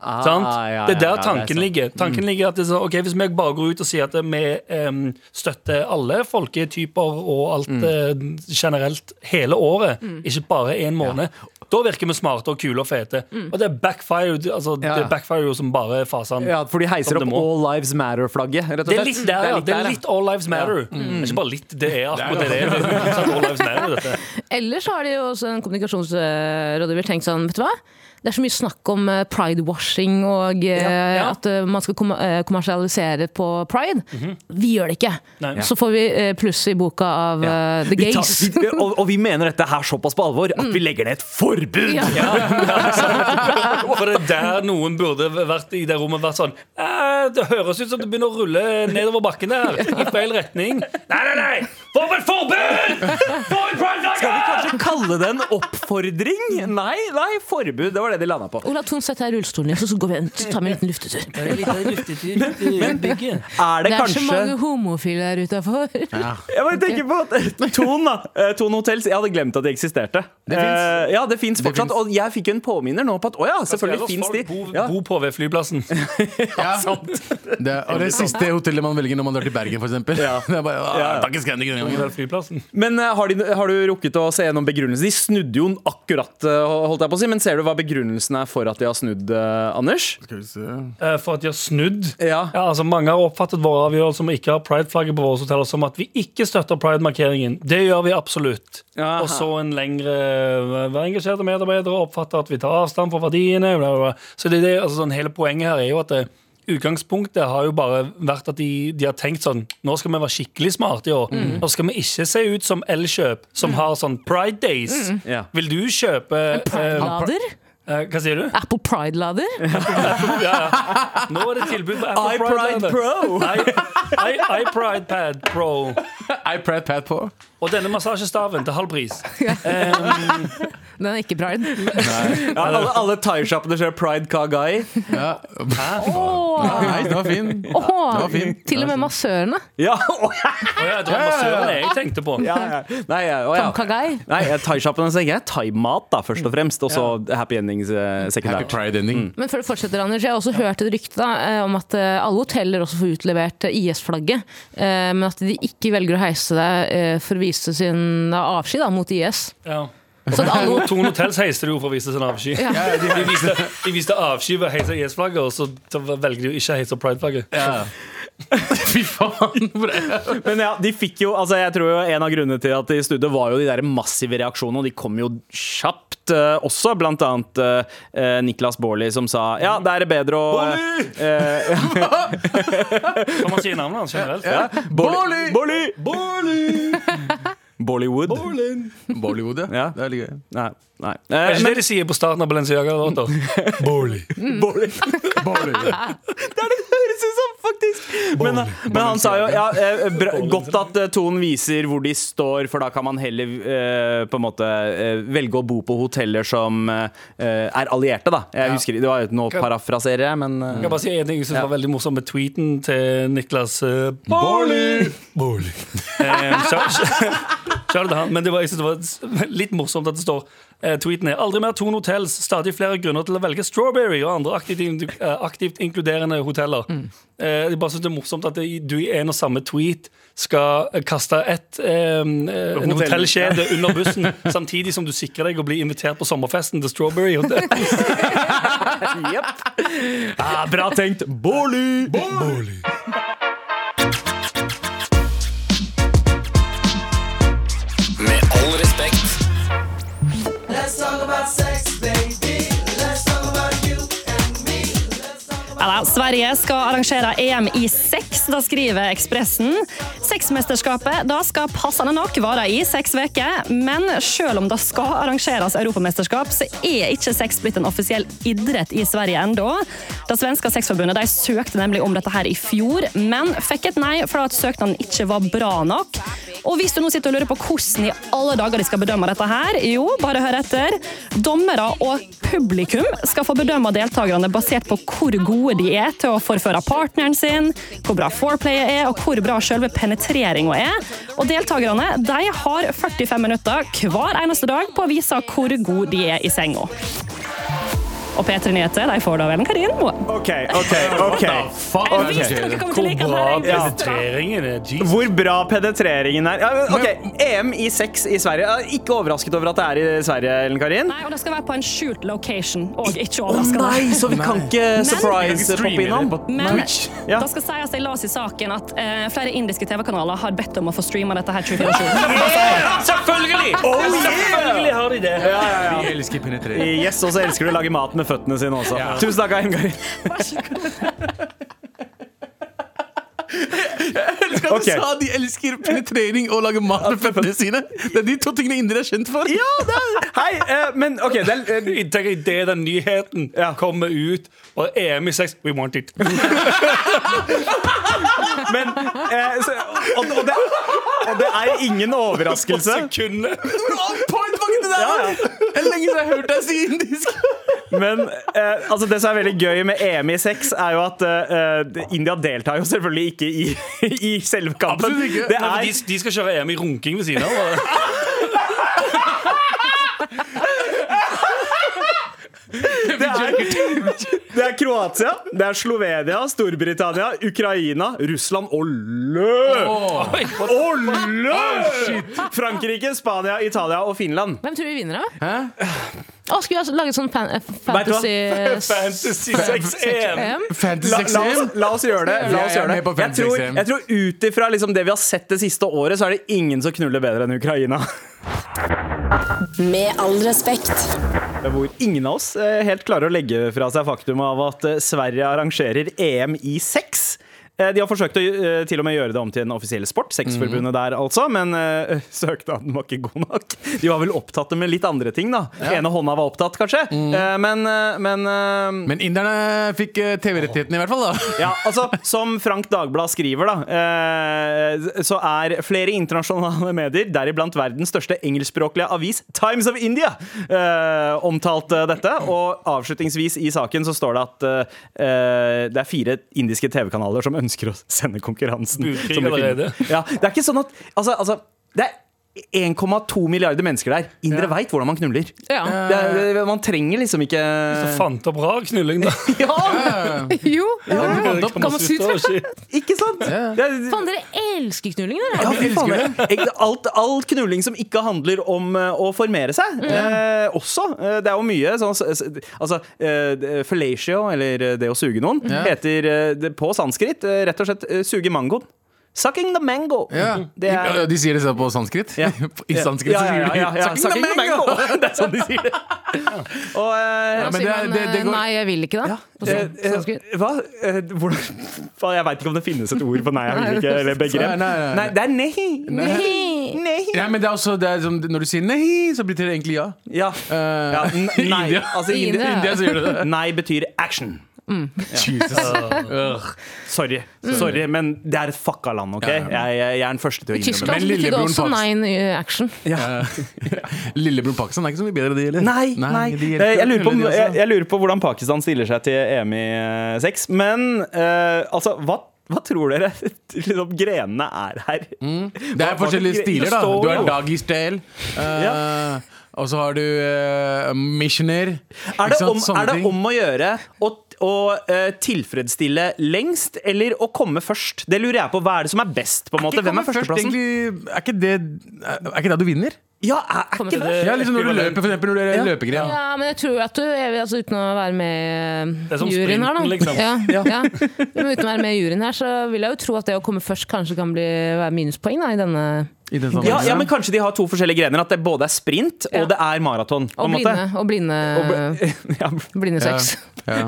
Ah, Sant? ja, ja, det er der ja, tanken sant. Mm. ligger. Tanken ligger at det er sånn, ok, Hvis vi bare går ut og sier at vi em, støtter alle folketyper og alt Mm. eh, generelt hele året, ikke bare én måned, da virker vi smarte og kule og fete. Og det er backfire, altså, Ja. det backfire jo som bare fasen. Ja, for de heiser opp. All Lives Matter-flagget, rett og Det er litt der, ja. Det er litt All Lives Matter. Det er ikke bare litt, det er akkurat det det er. Det er All Lives Matter, dette. Ellers har de jo også en kommunikasjonsrådgiver tenkt sånn, vet du hva? Det er så mye snakk om eh, pride-washing og ja, ja. at eh, man skal eh, kommersialisere på pride. Vi gjør det ikke. Nei. Så får vi eh, pluss i boka av ja. The Vi tar- vi, og, og vi mener dette her såpass på alvor at vi legger ned et forbud! Ja. For det er der noen burde vært i det rommet vært sånn «Eh, Det høres ut som det begynner å rulle nedover bakken her, i feil retning. Nei, nei, nei! Få opp et forbud! Få ut Skal vi kanskje kalle det en oppfordring? Nei, nei, forbud. Det var det de landa på. Ola Thon, sett deg i rullestolen, så går vi så tar vi en liten luftetur. Er det Det er så mange homofile der utafor. Jeg bare tenker på at Ton, da. Thon Hotels. Jeg hadde glemt at de eksisterte. Det. Eh, ja, det fins fortsatt. Og jeg fikk jo en påminner nå på at å ja, selvfølgelig fins de. Bo, Ja. bo på ved flyplassen. Ja. Det, og det siste hotellet man velger når man drar til Bergen, eksempel. Ja. Det er bare, Ja, ja. «Åh, takk, Scandic denne gangen». Ved flyplassen. Men uh, har, de, har du rukket å se gjennom begrunnelsen? De snudde jo akkurat, uh, holdt jeg på å si. Men ser du hva begrunnelsen er for at de har snudd, eh, Anders? Skal vi se. Eh, For at de har snudd. Ja. Ja, altså Mange har oppfattet våre avgjørelser om å ikke ha prideflagget på våre hoteller som at vi ikke støtter pride-markeringen. Det gjør vi absolutt. Aha. Og så en lengre Vær engasjerte medarbeidere oppfatter at vi tar avstand fra verdiene. Bla, bla, bla. Så det er det, altså, sånn, Hele poenget her er jo at det, Utgangspunktet har jo bare vært at de, de har tenkt sånn Nå skal vi være skikkelig smarte i år. Nå skal vi ikke se ut som Elkjøp, som har sånn Pride Days. Ja. Vil du kjøpe eh, Pride-lader? Eh, Hva sier du? Apple Pride-lader? Ja, ja. Nå er det tilbud på Apple Pride-lader. iPride Pro. iPride Pad Pro. iPride Pad på. Og denne massasjestaven til halv pris. Den er ikke pride. Ja, alle, alle thaisjappene ser Pride Kagai. Ja. Åh, Nei, den var fin. åh, var fin. Til og med massørene. Ja, å, ja, Å ja, det var massøren jeg tenkte på. ja, ja. Nei, ja, å, ja. Kagai. Nei, thai-shoppene tenker jeg thai-mat, da, først og fremst. Og så happy endings eh, Happy sekundært. Pride ending. Men før du fortsetter, Anders, jeg har også hørt et rykte da, eh, om at eh, alle hoteller også får utlevert eh, IS-flagget, eh, men at de ikke velger å heise det eh, for å vise sin avsky da, mot IS. Ja. Så alle, Tone Hotels heiste det jo for å vise sin avsky. Ja. De, viste, de viste avsky ved å heise IS-flagget, og så, velger de jo ikke å heise Pride-flagget. Ja. Fy faen. Men ja, de fikk jo, altså jeg tror jo En av grunnene til at de snudde, var jo de der massive reaksjonene. Og de kom jo kjapt Uh, også. Blant annet uh, Niklas Baarli som sa ja, det er bedre å eh, Kan man si navnet hans generelt? ja, Baarli! Baarli! Bollywood. Bollywood, ja. Ja. Det er litt gøy. Nei. nei. Er det ikke men det de sier på starten av Balenciaga-låta? Bolly. Bolly. Det er det det høres ut som, faktisk! Men, men han sa jo ja, eh, bra, godt at eh, tonen viser hvor de står, for da kan man heller eh, på en måte eh, velge å bo på hoteller som eh, er allierte, da. Jeg husker, Det var jo Nå parafraserer jeg, men eh, Jeg kan bare si en ting som Ja. var veldig morsom med tweeten til Niklas uh, Bolly. Eh, så- så- Men det var, jeg synes det var litt morsomt at det står eh, tweeten er Aldri mer Thon Hotels. Stadig flere grunner til å velge Strawberry og andre aktivt, in- eh, aktivt inkluderende hoteller. Eh, jeg bare synes det er morsomt at det, du i en og samme tweet skal eh, kaste et, eh, en hotellkjede under bussen, samtidig som du sikrer deg å bli invitert på sommerfesten til Strawberry Hotel. yep. Ah, bra tenkt. Baarli! Med Ja, Sverige skal arrangere EM i sex, da skriver Ekspressen. Sexmesterskapet da skal passende nok vare i seks uker, men selv om det skal arrangeres europamesterskap, så er ikke sex blitt en offisiell idrett i Sverige ennå. Det svenske sexforbundet de søkte nemlig om dette her i fjor, men fikk et nei fordi søknaden ikke var bra nok. Og hvis du nå sitter og lurer på hvordan i alle dager de skal bedømme dette her, jo, bare hør etter. Dommere og publikum skal få bedømme deltakerne basert på hvor gode de er til å forføre partneren sin, hvor bra foreplayet er, og hvor bra selve penetreringa er. Og deltakerne de har 45 minutter hver eneste dag på å vise hvor gode de er i senga. Og P3 Nyheter de får da vel en Karin Moe. OK, OK. ok Jeg visste dere kom til å like den her. Bra jeg. penetreringen er Jesus. Hvor bra penetreringen er. Ja, men, ok, EM i sex i Sverige. Jeg er ikke overrasket over at det er i Sverige, Ellen Karin. Nei, og det skal være på en skjult location, og ikke Å overraskende. nei, så vi kan ikke surprise-poppe innom? Men Twitch. Ja. da skal sies jeg las i saken at eh, flere indiske TV-kanaler har bedt om å få streama dette her 24-7. Selvfølgelig! Selvfølgelig har de det. Vi elsker penetrering. Yes, Og så elsker du å lage mat med føttene sine også. Tusen takk, Ellen Jeg Elsker at Ok. du sa de elsker penetrering og å lage mat med føttene sine. Det er de to tingene indere er kjent for. Ja, det er Hei, uh, men OK, tenker Idet den nyheten Ja. kommer ut, og EM i sex We want it. men uh, så, og, og, det, og det er ingen overraskelse. Sekundet. On point, var ikke det der? Ja, ja. Det er lenge siden jeg har hørt deg si indisk. Men eh, altså det som er veldig gøy med EM i sex, er jo at eh, India deltar jo selvfølgelig ikke i, i selve kampen. Absolutt ikke. Det Nei, for er, de, de skal kjøre EM i runking ved siden av. og- det er Det er Kroatia, det er Slovenia, Storbritannia, Ukraina, Russland og lø! Olle! Frankrike, Spania, Italia og Finland. Hvem tror vi vinner, da? Hæ? Å, skal vi altså lage sånn fan fantasy Fantasy 6-EM. La, la, oss, 6 la oss gjøre det. La oss gjøre det. Jeg tror, 5-6-EM. jeg tror ut ifra liksom det vi har sett det siste året, så er det ingen som knuller bedre enn Ukraina. Med all respekt. Hvor ingen av oss eh, helt klarer å legge fra seg faktum av at eh, Sverige arrangerer EM i sex. Eh, De har forsøkt å eh, til og med gjøre det om til en offisiell sport, sexforbundet der altså, men uh, søknaden var ikke god nok. De var vel opptatt med litt andre ting, da. Ene hånda var opptatt, kanskje. Eh, Men, uh, men eh, Men inderne fikk eh, TV-rettighetene, i hvert fall. da ja, altså, som Frank Dagblad skriver, da, eh, så er flere internasjonale medier, deriblant verdens største engelskspråklige avis, Times of India, eh, omtalt eh, dette. Og avslutningsvis i saken så står det at eh, det er fire indiske TV-kanaler som ønsker å sende konkurransen. Budkrig som allerede. Ja, det er ikke sånn at Altså, altså det er 1,2 milliarder mennesker der. Indre vet veit hvordan man knuller. Ja. Det er, man trenger liksom ikke Så fant opp rar knulling, da. Ja, Jo! Kan man sitte- ikke sant? Er, Faen, dere elsker knulling, dere! Ja, faen. Jeg- Alt, all knulling som ikke handler om eh, å formere seg, eh, også. Eh, det er jo mye sånn Altså, uh, fellatio, eller det å suge noen, Ja. heter det på sanskrit rett og slett suge mangoen. Sucking the mango. Ja. Det er De, sier det sånn på sanskrit. Ja. I sanskrit ja, så ja, sier de ja, ja, ja. «Sucking the mango!» det er sånn de sier det. Og uh, Ja, men det, det, det eh, går Nei, jeg vil ikke, da. Eh, sanskrit. Hva? Hvordan Jeg veit ikke om det finnes et ord på nei, jeg vil ikke, eller begrep. Nei, nei, nei. Nei, det er nehi. Nehi. Nehi. Ja, men det er også det er som, Når du sier nei, så betyr det egentlig ja. Ja. Uh, ja nei. India. Altså, India, India. India så gjør du det. Nei betyr action. Jesus. uh, Sorry, Sorry, men det er et fucka land, OK? Ja, ja. Jeg, jeg, jeg er den første til å innrømme det. Men betydde lillebroren også Nine Action. Ja. action. Lillebror Pakistan er ikke så mye bedre, de heller. Nei, nei. de Eh, Jeg lurer, på, jeg, jeg lurer på hvordan Pakistan stiller seg til EM i eh, sex. Men uh, altså, hva, hva tror dere liksom, grenene er her? Det er forskjellige stiler, da. Du har doggy style. eh, Og så har du uh, missioner. Er det, om, er det om å gjøre å, å eh, tilfredsstille lengst, eller å komme først? Det lurer jeg på. Hva er det som er best? på en måte? Hvem er førsteplassen? Er ikke det Er ikke det du vinner? Ja, er, er ikke det? Ja, liksom Når du løper, for eksempel når det er Ja. løpegren. Ja, men jeg tror at du altså, Uten å være med Det er som juryen her, da. liksom. Ja, ja. Men uten å være med juryen her, så vil jeg jo tro at det å komme først kanskje kan bli, være minuspoeng da, i denne Ja, ja, men kanskje de har to forskjellige grener. At det både er sprint Ja. og det er maraton. på Og blinde, og blinde, Og bl ja, blinde sex. Ja.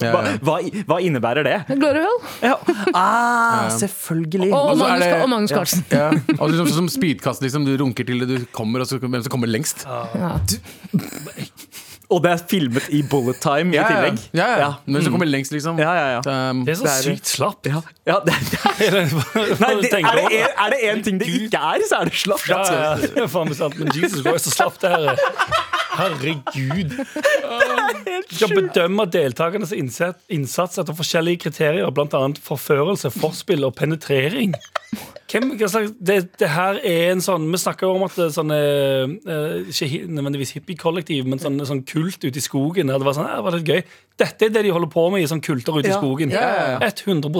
Ja, hva, hva, hva innebærer det? Glory hole. Ja. Ah, selvfølgelig. Og, Og Magnus, det- og Magnus Carlsen. Ja. Og liksom, som speedkast, liksom. Du runker til det du kommer, og så hvem som kommer lengst. Ja. Og det er filmet i bullet time i tillegg. Ja, ja. Ja. Hvem som kommer lengst, liksom. Ja, ja, ja. Um, Det er så Det er- sykt slapp. Ja, ja det, det, nei, det, er, det en, er det en ting det ikke er, så er det slapp. Ja, ja, ja, er faen meg sant, men Jesus Christ, så slapp det her er. Herregud. Skal bedømme deltakernes innsats etter forskjellige kriterier, bl.a. forførelse, forspill og penetrering. Hvem, hva slags, det, det her er en sånn Vi snakker jo om at det er sånne eh, Ikke nødvendigvis hippiekollektiv, men sånn, sånn kult ute i skogen. Det var sånn, det var litt gøy Dette er det de holder på med i sånn kulter ute i skogen. Ja, ja, ja. 100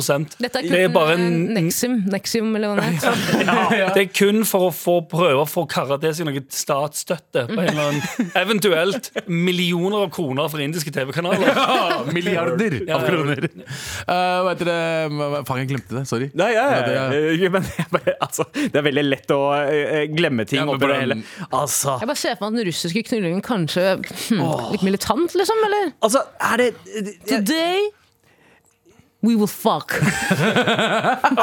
Dette er kun Det er bare en Nexium, Nexium, eller hva det heter. Det er kun for å få prøve å få karra til seg noe statsstøtte. På en eller annen, eventuelt millioner av kroner fra indiske TV-kanaler. ja, milliarder av ja. kroner. Uh, hva heter det? Faen, jeg glemte det. Sorry. Nei, ja, ja, Ja, det er- Men jeg bare, altså, det er veldig lett å eh, glemme ting Ja, oppi det bare- hele. Altså, Jeg bare ser for meg at den russiske knullingen kanskje hm, litt militant, liksom, eller? altså er det jeg, Today we will fuck.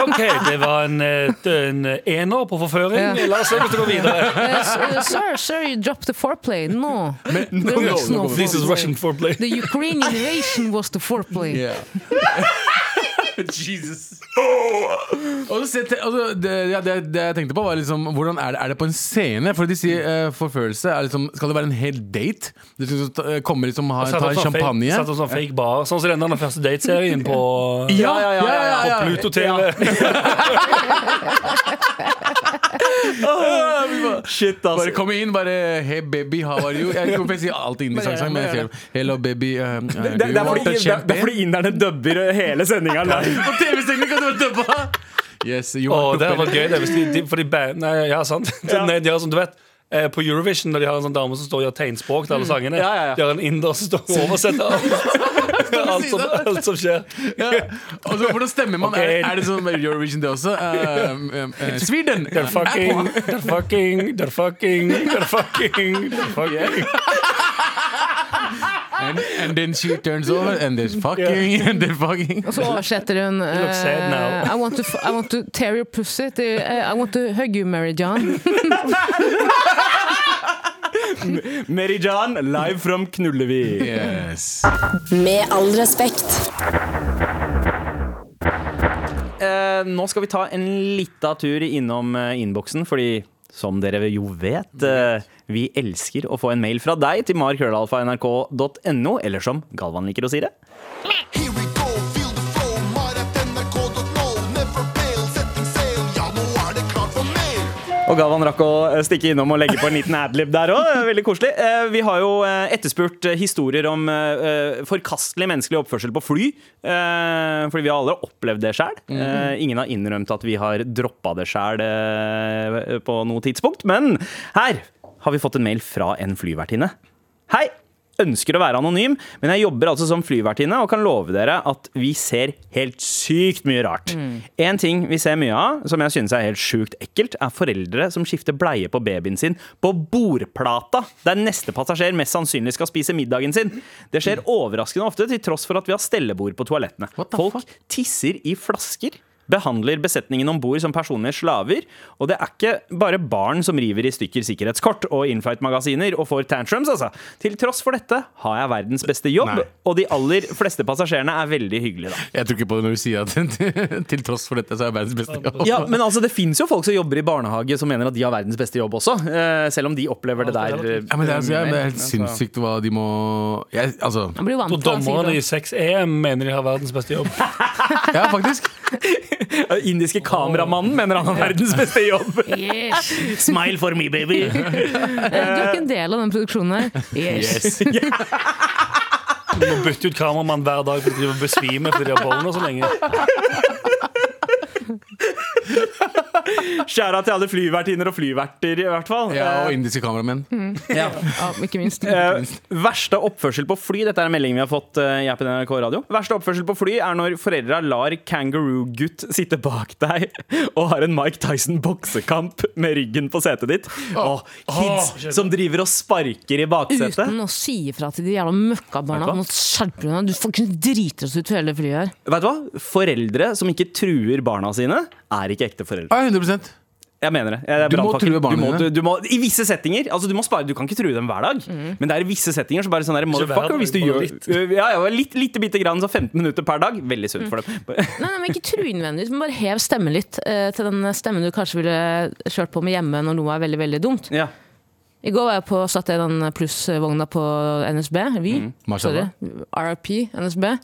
Ok, det var en, eh, en ener på forføring. Ja. La oss se hvordan det går videre. uh, eh, sir, sir, you dropped the foreplay. No. Men, was no This is. Russian foreplay. The Ukrainian invasion was the foreplay. Yeah. Jesus. Og så altså, det, ja, det, det jeg tenkte på, var liksom Hvordan er det, er det på en scene? For de sier uh, forførelse er liksom Skal det være en hel date? Du skal liksom ta- komme liksom ha, ta en sånn champagne? Fake, satt opp sånn fake bar, sånn som den der første dateserien på, Ja, ja, ja, ja, ja, på Pluto TV. Shit, altså. Bare kom inn, bare Hey baby, how are you? Jeg kommer til å si alt inni Bare gjør det, sang, men jeg sier Hello baby um, uh, Det, det, er fordi, det, det er fordi inderne dubber hele sendinga live. På TV-sending kan du dubba! Yes, oh, Åh, det hadde vært gøy, det. Hvis de, de, fordi band, nei, ja, sant. Nei, de har som du vet eh, på Eurovision, når de har en sånn dame som står og gjør tegnspråk til alle sangene, Ja, ja, ja. de har en inder som står og oversetter alt, som, alt som skjer. ja. Og så Hvordan stemmer man? Okay. Er, er det sånn med Eurovision det også? Uh, um, uh, Sweden! They're fucking, they're fucking, they're fucking, they're fucking, they're fucking. And, and then she turns over, and there's fucking, and then fucking. Og så oversetter hun looks sad now. eh, I, want to, I want to tear your pussy. to, uh, I want to hug you, Mary John. Mary John, live from Knullevi. Yes. Med all respekt. Eh, nå skal vi ta en lita tur innom eh, innboksen, fordi som dere jo vet, eh, vi elsker å få en mail fra deg til markrøllalfa.nrk.no, eller som Galvan liker å si det. Here we go, Og Galvan rakk å eh, stikke innom og legge på en liten adlib der òg. Veldig koselig. Eh, Vi har jo eh, etterspurt historier om forkastelig menneskelig oppførsel på fly. Fordi vi har aldri opplevd det sjøl. Ingen har innrømt at vi har droppa det sjøl på noe tidspunkt. Men her har vi fått en mail fra en flyvertinne. Hei! Ønsker å være anonym, men jeg jobber altså som flyvertinne og kan love dere at vi ser helt sykt mye rart. En ting vi ser mye av, som jeg synes er helt sjukt ekkelt, er foreldre som skifter bleie på babyen sin på bordplata, der neste passasjer mest sannsynlig skal spise middagen sin. Det skjer overraskende ofte, til tross for at vi har stellebord på toalettene. Folk tisser i flasker. Behandler besetningen om bord som personlige slaver. Og det er ikke bare barn som river i stykker sikkerhetskort og inflight-magasiner og får tantrums, altså. Til tross for dette har jeg verdens beste jobb, Nei. og de aller fleste passasjerene er veldig hyggelige, da. Jeg tror ikke på det når du sier at til tross for dette, så er jeg verdens beste jobb. Ja, men altså, det fins jo folk som jobber i barnehage som mener at de har verdens beste jobb også. eh, selv om de opplever det der. Ja, men det er, ja, det er helt Altså, sinnssykt hva de må jeg, Altså, dommerne i 6EM mener de har verdens beste jobb. ja, faktisk. Indiske kameramannen mener han har verdens beste jobb. Yes. Smile for me, baby. Eh, Du er ikke en del av den produksjonen her. Yes. Du må bytte ut kameramann hver dag for å besvime fordi de har bollen så lenge. Skjæra til alle flyvertinner og flyverter, i hvert fall. Ja, og Eh, indiske kameramenn. Ja, ikke minst. Uh, verste oppførsel på fly Dette er en melding vi har fått Uh, i appen NRK Radio. Verste oppførsel på fly er når foreldra lar kangaroo-gutt sitte bak deg og har en Mike Tyson-boksekamp med ryggen på setet ditt. Og kids oh, som driver og sparker i baksetet. Uten å si ifra til de jævla møkkabarna. Nå skjerper du deg. Du driter oss ut hele flyet her. Vet du hva? Foreldre som ikke truer barna sine, er ikke ekte foreldre. Ja, 100% Jeg mener det. Jeg Du må true barna du må, dine. I visse settinger. Altså Du må spare, du kan ikke true dem hver dag, men det er i visse settinger så bare sånn der, Motherfucker, hvis du gjør litt. Ja, ja, litt, lite bitte grann, så 15 minutter per dag. Veldig sunt for dem. Nei, nei, men Ikke tru innvendig, men bare hev stemmen litt uh, til den stemmen du kanskje ville kjørt på med hjemme når noe er veldig veldig dumt. Ja. I går var jeg på, satt jeg i den plussvogna på NSB. Vy. Sorry. Mashallah. RIP NSB.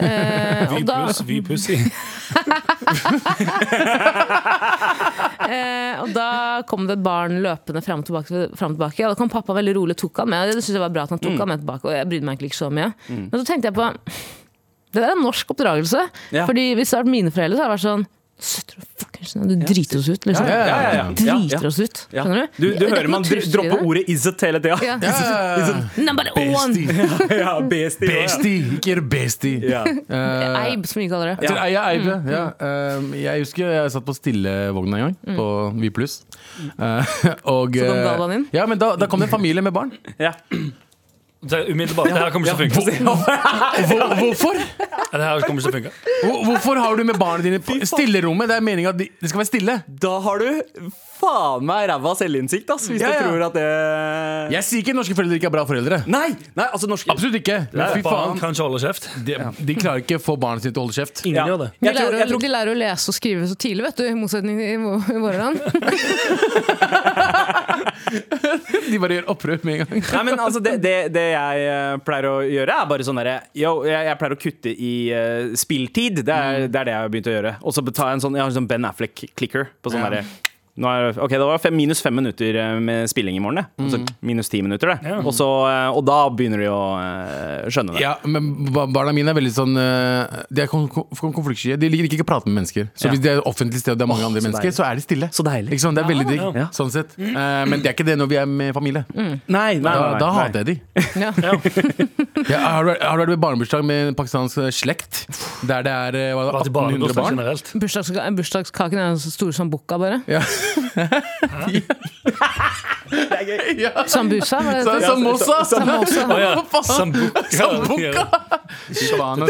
Eh, Vy pluss, vy pussy. eh, og da kom det et barn løpende frem og tilbake. Frem og tilbake og da kom pappa veldig rolig tok han med. Det synes jeg var bra at han tok han med tilbake, og jeg brydde meg egentlig ikke så mye. Men så tenkte jeg på Det der er en norsk oppdragelse. Ja. Fordi hvis det hadde vært mine foreldre, så hadde det vært sånn du fuckings ned, du driter oss ut, liksom. Ja, ja, ja, ja. Driter oss ut. Skjønner du? Du, du er hører man noe dr trussel i dropper ordet 'izzet' hele tida. Ja. Ja, Number one! Bestie. ja, bestie. Bestie, ikke bestie. Ja. Eh, Eib, som vi kaller det. Ja, Eib, ja. ja. Um, jeg husker jeg satt på stillevogna en gang, på Vy pluss. Uh, og Så kom eh, Galvan inn? Ja, men da, da kom det en familie med barn. Ja. Det Umiddelbart. Det her kommer ikke til å funke. Hvor, hvorfor? Ja, Det her kommer ikke til å funke. Hvor, hvorfor har du med barna dine på stillerommet? Det er meninga at de, det skal være stille. Da har du faen meg ræva selvinnsikt, ass, hvis Ja, du tror at det Jeg sier ikke norske foreldre ikke er bra foreldre. Nei! nei, altså norske Absolutt ikke. Men fy Barn faen. kan ikke holde kjeft. De, de klarer ikke å få barna sine til å holde kjeft. Ingen Ja. gjør det. De Jeg tror, lærer, jeg å- tror, de lærer å lese og skrive så tidlig, vet du, i motsetning til i vå- i våre land. De bare gjør opprør med en gang. Nei, men altså det, det, det jeg eh, pleier å gjøre, er bare sånn derre Yo, jeg, jeg pleier å kutte i uh, spilltid. Det er, det er det jeg har begynt å gjøre. Og så tar jeg en sånn Jeg har en sånn Ben Affleck-clicker på sånn Ja. derre er, ok, det var fem, minus fem minutter eh, med spilling i morgen, det. Altså minus ti minutter, det. Ja. Og, så, eh, og da begynner de å eh, skjønne det. Ja, men barna mine er veldig sånn De er kon kon konfliktsky. De liker ikke å prate med mennesker. Så Ja. hvis det er et offentlig sted og det er mange andre så mennesker, deilig. så er de stille. Så deilig. Liksom. Det er veldig digg. ja. Sånn sett. Eh, men det er ikke det når vi er med familie. Nei, nei, nei, Da, nei, da nei. hater jeg de. Ja. Ja, har, du, har du vært ved barnebursdag med en pakistansk slekt? Der det er eh, hva, 1800 barn? Bursdagskaken er så stor som bukka, bare. Ja. Ja. Sambusa, var det det? Samosa! Samosa. Å ja. Sambuca. Sambuca! Faen.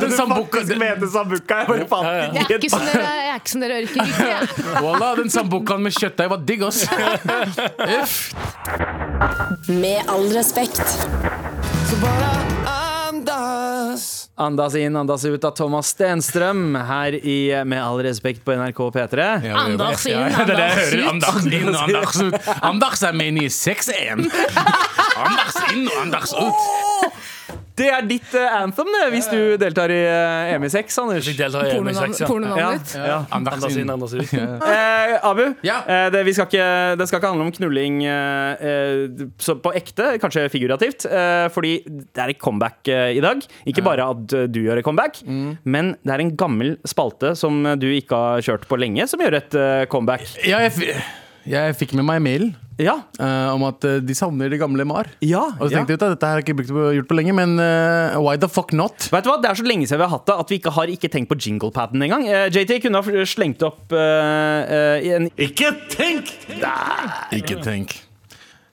Den sambuca den- mente sambuca. Jeg bare fant. Jeg er ikke som dere, jeg er ikke som dere ørkengutter. Wallah, den sambucaen med kjøttdeig var digg, ass. Uff. Med all respekt. Andas inn, andas ut av Thomas Stenstrøm her i Med all respekt på NRK P3. Ja, Anders inn, ja, ut. Anders Anders inn og Anders ut. Anders er med i 6-1. Anders inn og Anders ut. Det er ditt uh, anthem, det, hvis du deltar i uh, EMI6, Anders. Jeg deltar i Pornonavn- EM6, ja. Pornonavnet ditt. Ja. Anders inn, Eh, Abu, Ja. eh, det, skal ikke, det skal ikke handle om knulling eh, eh, på ekte, kanskje figurativt. Eh, fordi det er et comeback eh, i dag. Ikke bare at eh, du gjør et comeback, men det er en gammel spalte som du ikke har kjørt på lenge, som gjør et eh, comeback. Ja, jeg, f- jeg fikk med meg mailen Ja. Uh, om at eh, de savner det gamle Mar. ja, Og så tenkte jeg ut at dette har jeg ikke brukt, gjort på lenge, men uh, why the fuck not? Vet du hva, Det er så lenge siden vi har hatt det at vi ikke har ikke tenkt på jinglepaden engang. Uh, JT kunne ha slengt opp en Ikke tenk! Ikke tenk.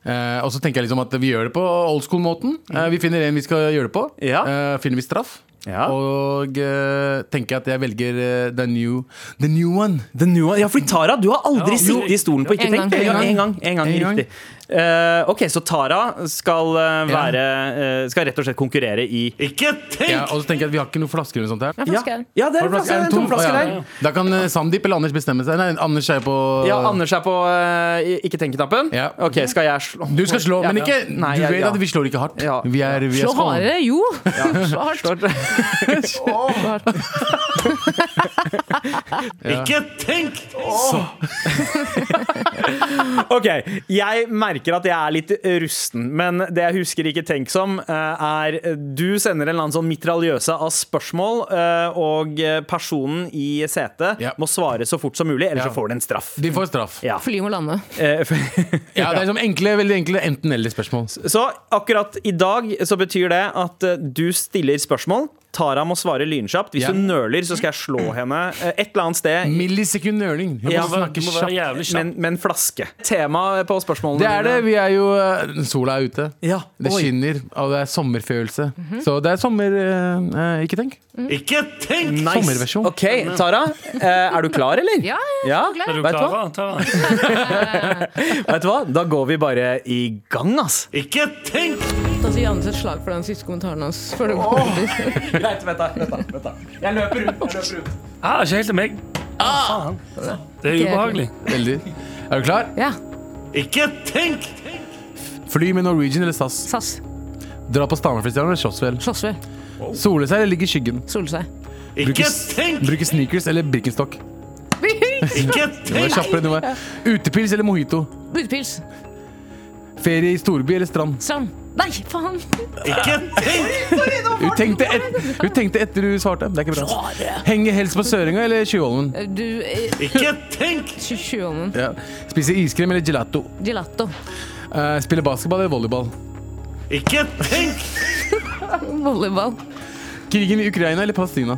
Eh, og så tenker jeg liksom at vi gjør det på old school-måten. Vi finner en vi skal gjøre det på. Ja. Eh, finner vi straff. Ja. Og uh, tenker at jeg velger uh, the, new, the new one. The new one. Ja, fordi Tara, du har aldri Ja. sittet i stolen på Ikke En gang. En gang. En gang, en gang, En gang. riktig. Eh, ok, så Tara skal uh, være uh, Skal rett og slett konkurrere i Ikke tenk! Ja, og så tenker jeg at vi har ikke noen flasker eller sånt her. Ja, Ja, det er en flaske, Er tom flaske oh, ja. der. Da kan Sandeep eller Anders bestemme seg. Nei, Anders er på Ja, Anders er på Ikke tenk-knappen. Ja. Ok, skal jeg slå? Du skal slå, men ikke. Nei, Du vet ja. at vi slår ikke hardt. Ja. Vi er, vi er Slå hardere, jo! Slå hardt. Slå hardt. Ikke tenk! Ok, jeg merker at jeg er litt rusten, men det jeg husker ikke tenk som, eh, er du sender en eller annen sånn mitraljøse av spørsmål, eh, og personen i setet Ja. må svare så fort som mulig, ellers Ja. så får du en straff. De får straff. Ja. Fly må lande. Eh, Ja, det er som enkle, veldig enkle enten-eller-spørsmål. Så akkurat i dag så betyr det at du stiller spørsmål. Tara må svare lynkjapt. Hvis Ja. du nøler, så skal jeg slå henne eh, et eller annet sted. Millisekund nøling. Hun Ja, må snakke kjapt. Men med en flaske. Tema på spørsmålene Det er det. Vi er jo eh, Sola er ute. Ja. Det Oi. skinner, og det er sommerfølelse. Så det er sommer... eh, eh, ikke tenk. Ikke tenk! Nice. Sommerversjon. OK, Tara. er du klar, eller? Ja, Ja, klar. Er du Er hva? klar? Tara? Vet du hva? Da går vi bare i gang, ass. Ikke tenk! Sier Jannes et slag for den siste kommentaren hans. Før det går over. Greit, vent da. Vent da, vent da. Jeg løper ut. Jeg løper ut. Ah, ikke helt til meg. Ah, faen. Det er ubehagelig. Veldig. Er du klar? Ja. Ikke tenk! Fly med Norwegian eller SAS. SAS. Dra på Stangerfestivalen eller Slottsfjell. Slåssfjell. Sole seg eller ligge i skyggen. Sole seg. Ikke tenk! Bruke sneakers eller Birkenstock. Ikke Du var tenk! kjappere enn du. Utepils eller mojito. Utepils. Ferie i storby eller strand. Strand. Nei, faen! Ikke tenk! Hun tenkte, et, hun tenkte etter du svarte. Det er ikke bra. Henge helst på Søringa eller Tjuvholmen. Du eh, Ikke tenk! Tjuvholmen. Ja. Spise iskrem eller gelato. Gelato. Eh, spille basketball eller volleyball. Ikke tenk! Volleyball. Krigen i Ukraina eller Palestina.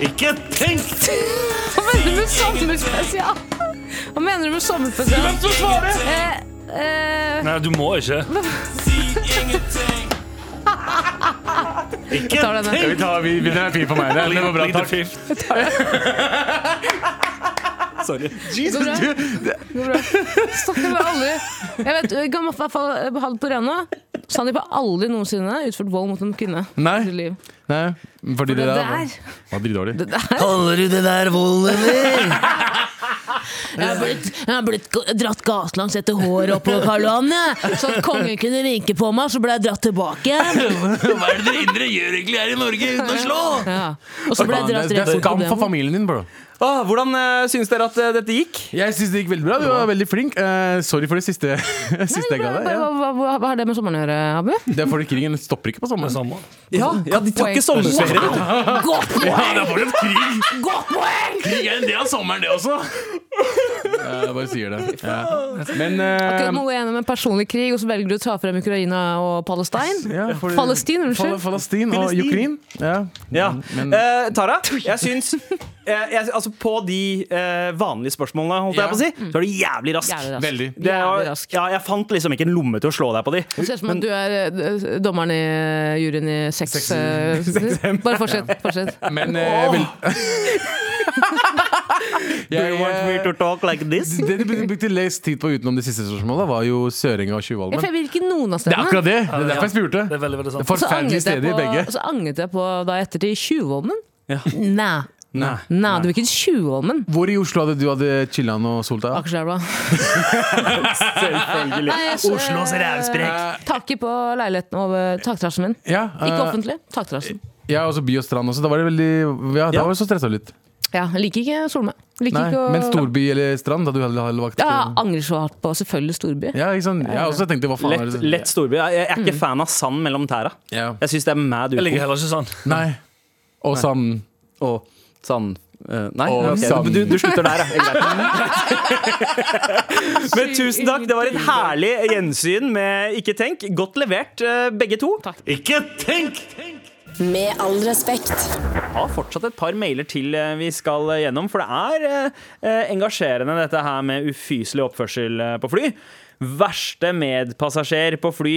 Ikke tenk! Hva mener du med sommerspesial? Hva mener du med sommerspesial? Hvem som svarer? Eh, eh, Nei, du må ikke. Ikke tar denne. tar vi, den er fyr på meg. Det var bra, Lite tar det. Sorry. Jesus, Går du, Går bra. Med aldri Jeg vet, jeg kan i hvert fall ha det på rena. Sandeep har aldri noensinne utført vold mot en kvinne. Nei. i sitt liv. nei, fordi det, Det der der, var dritdårlig. det der Kaller du det der vold, eller? Jeg har blitt, jeg har blitt dratt gatelangs etter håret oppover Karl Johan, jeg. Så at kongen kunne vinke på meg, så ble jeg dratt tilbake. Hva er det dere indre gjør egentlig her i Norge uten å slå? Ja. Og så ble jeg Det dratt er Det er skam for familien din, bro. Ah, hvordan uh, syns dere at uh, dette gikk? Jeg syns det gikk veldig bra. Du var veldig flink. Uh, sorry for det siste, siste jeg ga deg. Ja. hva, hva, hva har det med sommeren å gjøre, Abu? Det er fordi krigen stopper ikke på sommeren. Sommer. Ja, ja de tar ikke sommerferie. Godt Ja, poeng! det er fortsatt krig! Godt poeng! Krig er en del av sommeren, det også. Jeg bare sier det. Ja. Men Akkurat eh, nå er jeg gjennom en personlig krig, og så velger du å ta frem Ukraina og Palestine. ja, for- Palestin, unnskyld. Palestine Palestin og Ukraine Ukraina. Ja. Ja. Men- uh, Tara, jeg syns eh, jeg, Altså, på de uh, vanlige spørsmålene, holdt Ja. jeg på å si, så er du jævlig rask. Jævlig rask. Veldig. Det Jævlig rask. ja, jeg fant liksom ikke en lomme til å slå deg på de. Det ser ut som at du er eh, dommeren i eh, juryen i sex... Sex- Uh, Sex- Bare fortsett. fortsett. Men eh, want me to talk like this? Det du brukte lest tid på utenom de siste spørsmålet, var jo Søringa og Tjuvholmen. jeg vil ikke noen av Det er akkurat det! Det er derfor jeg spurte. Det er veldig, veldig sant. Det er forferdelige steder i begge. og så angret jeg på da etter ettertid Tjuvholmen. Ja. Nei. Nei. Nei, du vil ikke Tjuvholmen. Hvor i Oslo hadde du hadde chilla'n og solt deg? Akerselva. Selvfølgelig. Nei, jeg så- Oslos rævsprek. Taket på leiligheten over takterrassen min. Ja, Ikke eh, offentlig. Takterrassen. Ja, også by og strand også. Da var det veldig Ja, da Ja. var det så stressa litt. Ja, jeg liker ikke Solme. Liker Nei, ikke å Men storby eller strand, da du hadde valgt Ja, angrer så hardt på selvfølgelig storby. Ja, ikke sant? Jeg også tenkte hva faen er det lett storby. Jeg er ikke fan av sand mellom tæra. Ja. Jeg syns det er mad Jeg liker heller ikke sånn. Nei. Og sand. Og sand Uh, Nei, Og ok. sand. Du, du slutter der, ja. Men tusen takk. Det var et herlig gjensyn med Ikke tenk. Godt levert, eh, begge to. Ikke tenk! Med all respekt. Jeg har fortsatt et par mailer til eh, vi skal eh, gjennom, for det er eh, engasjerende dette her med ufyselig oppførsel på fly. Verste medpassasjer på fly.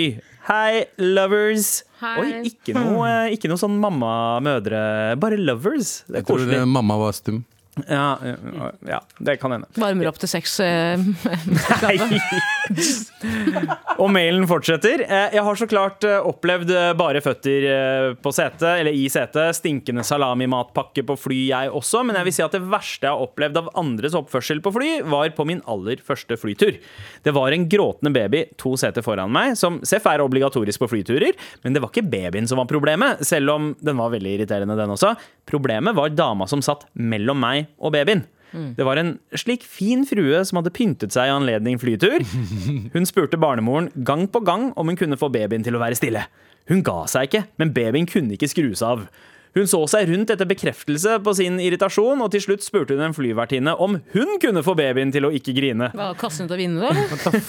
Hei, lovers. Hei. Oi, ikke noe, ikke noe sånn mamma-mødre, bare lovers. Det er Jeg tror koselig. det, mamma var stum. Ja, ja, ja, det kan hende. Varmer opp til sex. eh, Nei. Og mailen fortsetter. Eh, Jeg har så klart eh, opplevd eh, bare føtter eh, på setet, eller i setet. Stinkende salamimatpakke på fly, jeg også. Men jeg vil si at det verste jeg har opplevd av andres oppførsel på fly, var på min aller første flytur. Det var en gråtende baby to seter foran meg, som Seff er obligatorisk på flyturer. Men det var ikke babyen som var problemet, selv om den var veldig irriterende, den også. Problemet var dama som satt mellom meg og babyen. Det var en slik fin frue som hadde pyntet seg i anledning flytur. Hun spurte barnemoren gang på gang om hun kunne få babyen til å være stille. Hun ga seg ikke, men babyen kunne ikke skrus av. Hun så seg rundt etter bekreftelse på sin irritasjon, og til slutt spurte hun en flyvertinne om hun kunne få babyen til å ikke grine. Hva, Kaste den ut av vinduet, eller?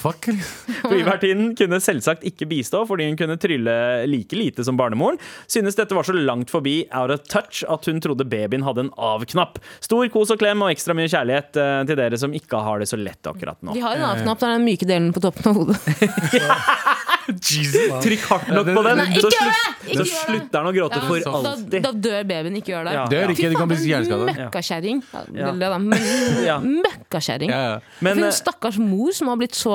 Flyvertinnen kunne selvsagt ikke bistå fordi hun kunne trylle like lite som barnemoren. Synes dette var så langt forbi out of touch at hun trodde babyen hadde en av-knapp. Stor kos og klem og ekstra mye kjærlighet eh, til dere som ikke har det så lett akkurat nå. De har en av-knapp, det er den myke delen på toppen av hodet. Trykk hardt nok på den, Nei, så, ikke slutt, så slutter han å gråte Ja, for da, alltid. da dør babyen, ikke gjør det. Ja. Dør ikke, det kan bli Fy faen, hjerneskadet. Møkkakjerring. Da. Møkkakjerring. Ja, ja. Men, eh, en stakkars mor som har blitt så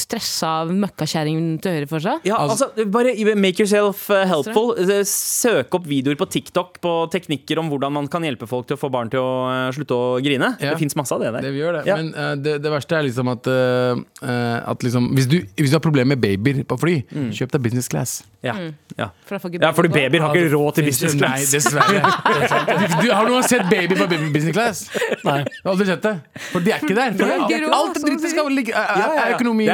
stressa av møkkakjerring til høyre for seg. Ja, altså, bare make yourself uh, helpful. Eh, Søk opp videoer på TikTok på teknikker om hvordan man kan hjelpe folk til å få barn til å eh, slutte å grine. Ja. Det fins masse av det der. Det vi gjør det. Ja. Men uh, det, det verste er liksom at, eh, eh, at liksom, hvis, du, hvis du har problemer med babyer på fly, Mm. kjøp deg business class. Ja. Ja. For ja, fordi babyer har ikke råd til business class. Nei, dessverre. Du, du, har noen sett baby på business class? Nei. Du har aldri sett det? For de er ikke der. For alt du skal ligge er økonomi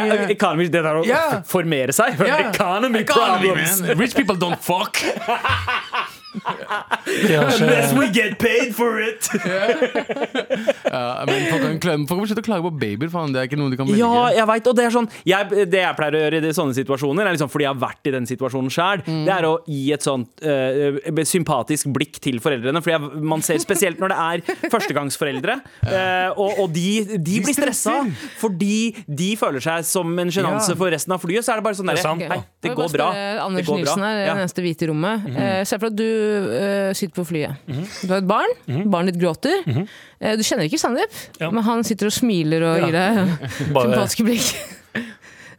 Er det der å yeah. formere seg. Yeah. Economy Economy, problems. man. Rich people don't fuck. Unless we get paid for it. Ja, men folk kan klemme Folk må slutte å klage på babyer. Faen. Det er ikke noe de kan velge. Ja, jeg vet, og det er sånn jeg, Det jeg pleier å gjøre i sånne situasjoner, er liksom fordi jeg har vært i den situasjonen sjøl, det er å gi et sånt uh, sympatisk blikk til foreldrene. Fordi jeg, man ser spesielt når det er førstegangsforeldre, Uh, og, og de, de blir stressa fordi de føler seg som en sjenanse Ja. for resten av flyet. Så er det bare sånn Det er sant. Hei, det går bra. spørre Det Anders går bra. Nilsen er Ja. Den eneste hvite i rommet. Uh, Se for at du eh, sitter på flyet. Du har et barn. Barnet ditt gråter. Eh, du kjenner ikke Sandeep, Ja. men han sitter og smiler og gir deg sympatiske blikk.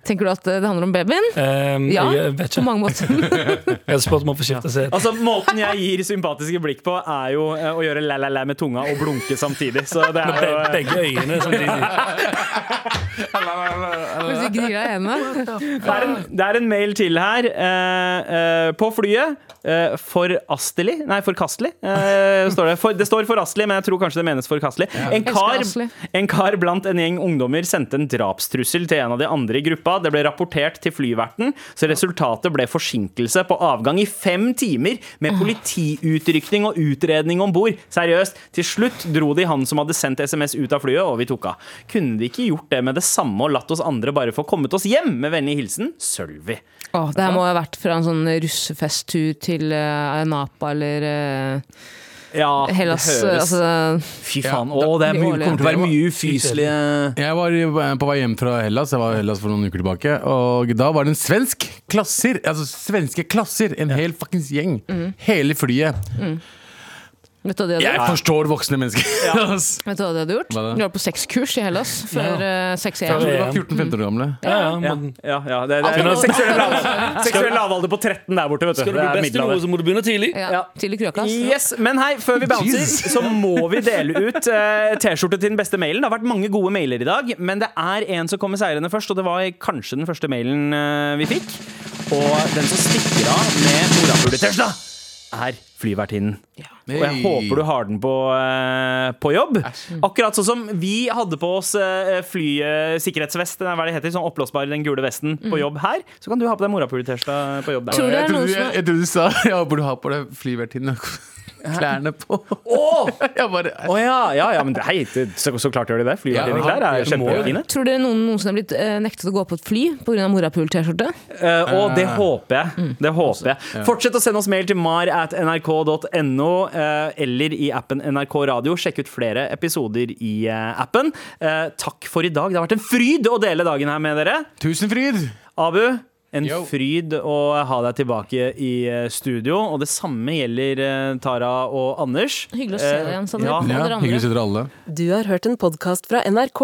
Tenker du at det handler om babyen? Um, Ja, Jeg vet på mange måter. Jeg hadde spurt om å få skifte sete. Altså, Måten jeg gir sympatiske blikk på, er jo eh, å gjøre la-la-la med tunga og blunke samtidig. Så det er jo begge øyene samtidig. Hvis du gnir deg i. Det er, en, det er en mail til her Uh, uh, på flyet. uh, forastelig Nei, forkastelig. Eh, står det. For, det står forastelig, men jeg tror kanskje det menes forkastelig. En, kar, en kar blant en gjeng ungdommer sendte en drapstrussel til en av de andre i gruppa. Det ble rapportert til flyverten, så resultatet ble forsinkelse på avgang i fem timer med politiutrykning og utredning om bord. Seriøst. Til slutt dro de han som hadde sendt SMS ut av flyet, og vi tok av. Kunne de ikke gjort det med det samme og latt oss andre bare få kommet oss hjem? Med vennlig hilsen Sølvi. Åh, det her må ha vært fra en sånn russefesttur til uh, Napa eller eh, Ja, Hellas. det høres Altså, Fy faen. Ja, Å, det er mye, kommer til å være mye ufyselige Jeg var på vei hjem fra Hellas. Jeg var i Hellas for noen uker tilbake Og da var det en svensk klasser Altså svenske klasser En hel fuckings gjeng. Hele flyet vet du hva de hadde Jeg gjort? forstår voksne mennesker Ass. Vet du hva de hadde gjort? Hva da? De var på sexkurs i Hellas før uh, 6 Jeg tror de var 14-15 år gamle Ja, ja, ja, men ja, ja, det, det er seksuell lav, seksuell lavalder på 13 der borte, vet du. skal du Det bli er best i noe, middelalder. så må du begynne tidlig. Ja, Ja. Tidlig krøkas. Yes, Men hei, før vi bouncer, så må vi dele ut eh, T-skjorte til den beste mailen. Det har vært mange gode mailer i dag, men det er en som kommer seirende først, og det var kanskje den første mailen eh, vi fikk. Og den som stikker av med morapuler-Tesla, er flyvertinnen. Og jeg håper du har den på, uh, på jobb. Akkurat sånn som vi hadde på oss uh, flysikkerhetsvest, hva er det heter, sånn oppblåsbar, den gule vesten, på jobb her. Så kan du ha på deg morapuler-Tesla på jobb der. Tror du det jeg er trodde, jeg, jeg trodde du sa Jeg håper du har på deg flyvertinnen Klærne på Oh! Jeg bare oh ja, ja, ja, men hei, så, så klart gjør de det. Flyvertinneklær er kjempefine. Tror dere noen noensinne har blitt eh, nektet å gå på et fly pga. morapul-T-skjorte? Uh, og det håper jeg. Det håper jeg. Fortsett å sende oss mail til mar at nrk.no eh, eller i appen NRK Radio. Sjekk ut flere episoder i eh, appen. Eh, takk for i dag. Det har vært en fryd å dele dagen her med dere. Tusen fryd Abu, en Yo. fryd å ha deg tilbake i eh, studio. Og det samme gjelder eh, Tara og Anders. Hyggelig å se deg igjen, Sander. ja. Ja, hyggelig å se dere alle Du har hørt en podkast fra NRK.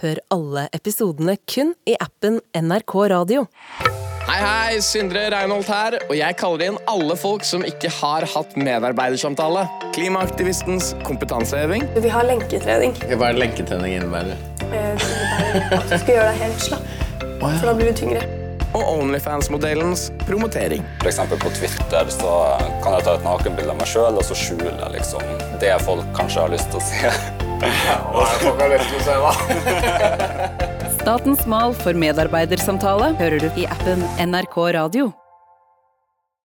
Hør alle episodene kun i appen NRK Radio. Hei, hei, Sindre Reinholt her, og jeg kaller inn alle folk som ikke har hatt medarbeidersamtale. Klimaaktivistens kompetanseheving. Vi har lenketrening. Hva er lenketrening innebærer? Eh, Det innebærer at du skal gjøre deg helt slapp. For da blir du tyngre. Og Onlyfans-modellens promotering. For eksempel på Twitter så kan jeg ta et nakenbilde av meg sjøl, og så skjule liksom det folk kanskje har lyst til å se. Ja, hva som har lyst til å se da? Statens mal for medarbeidersamtale hører du i appen NRK Radio.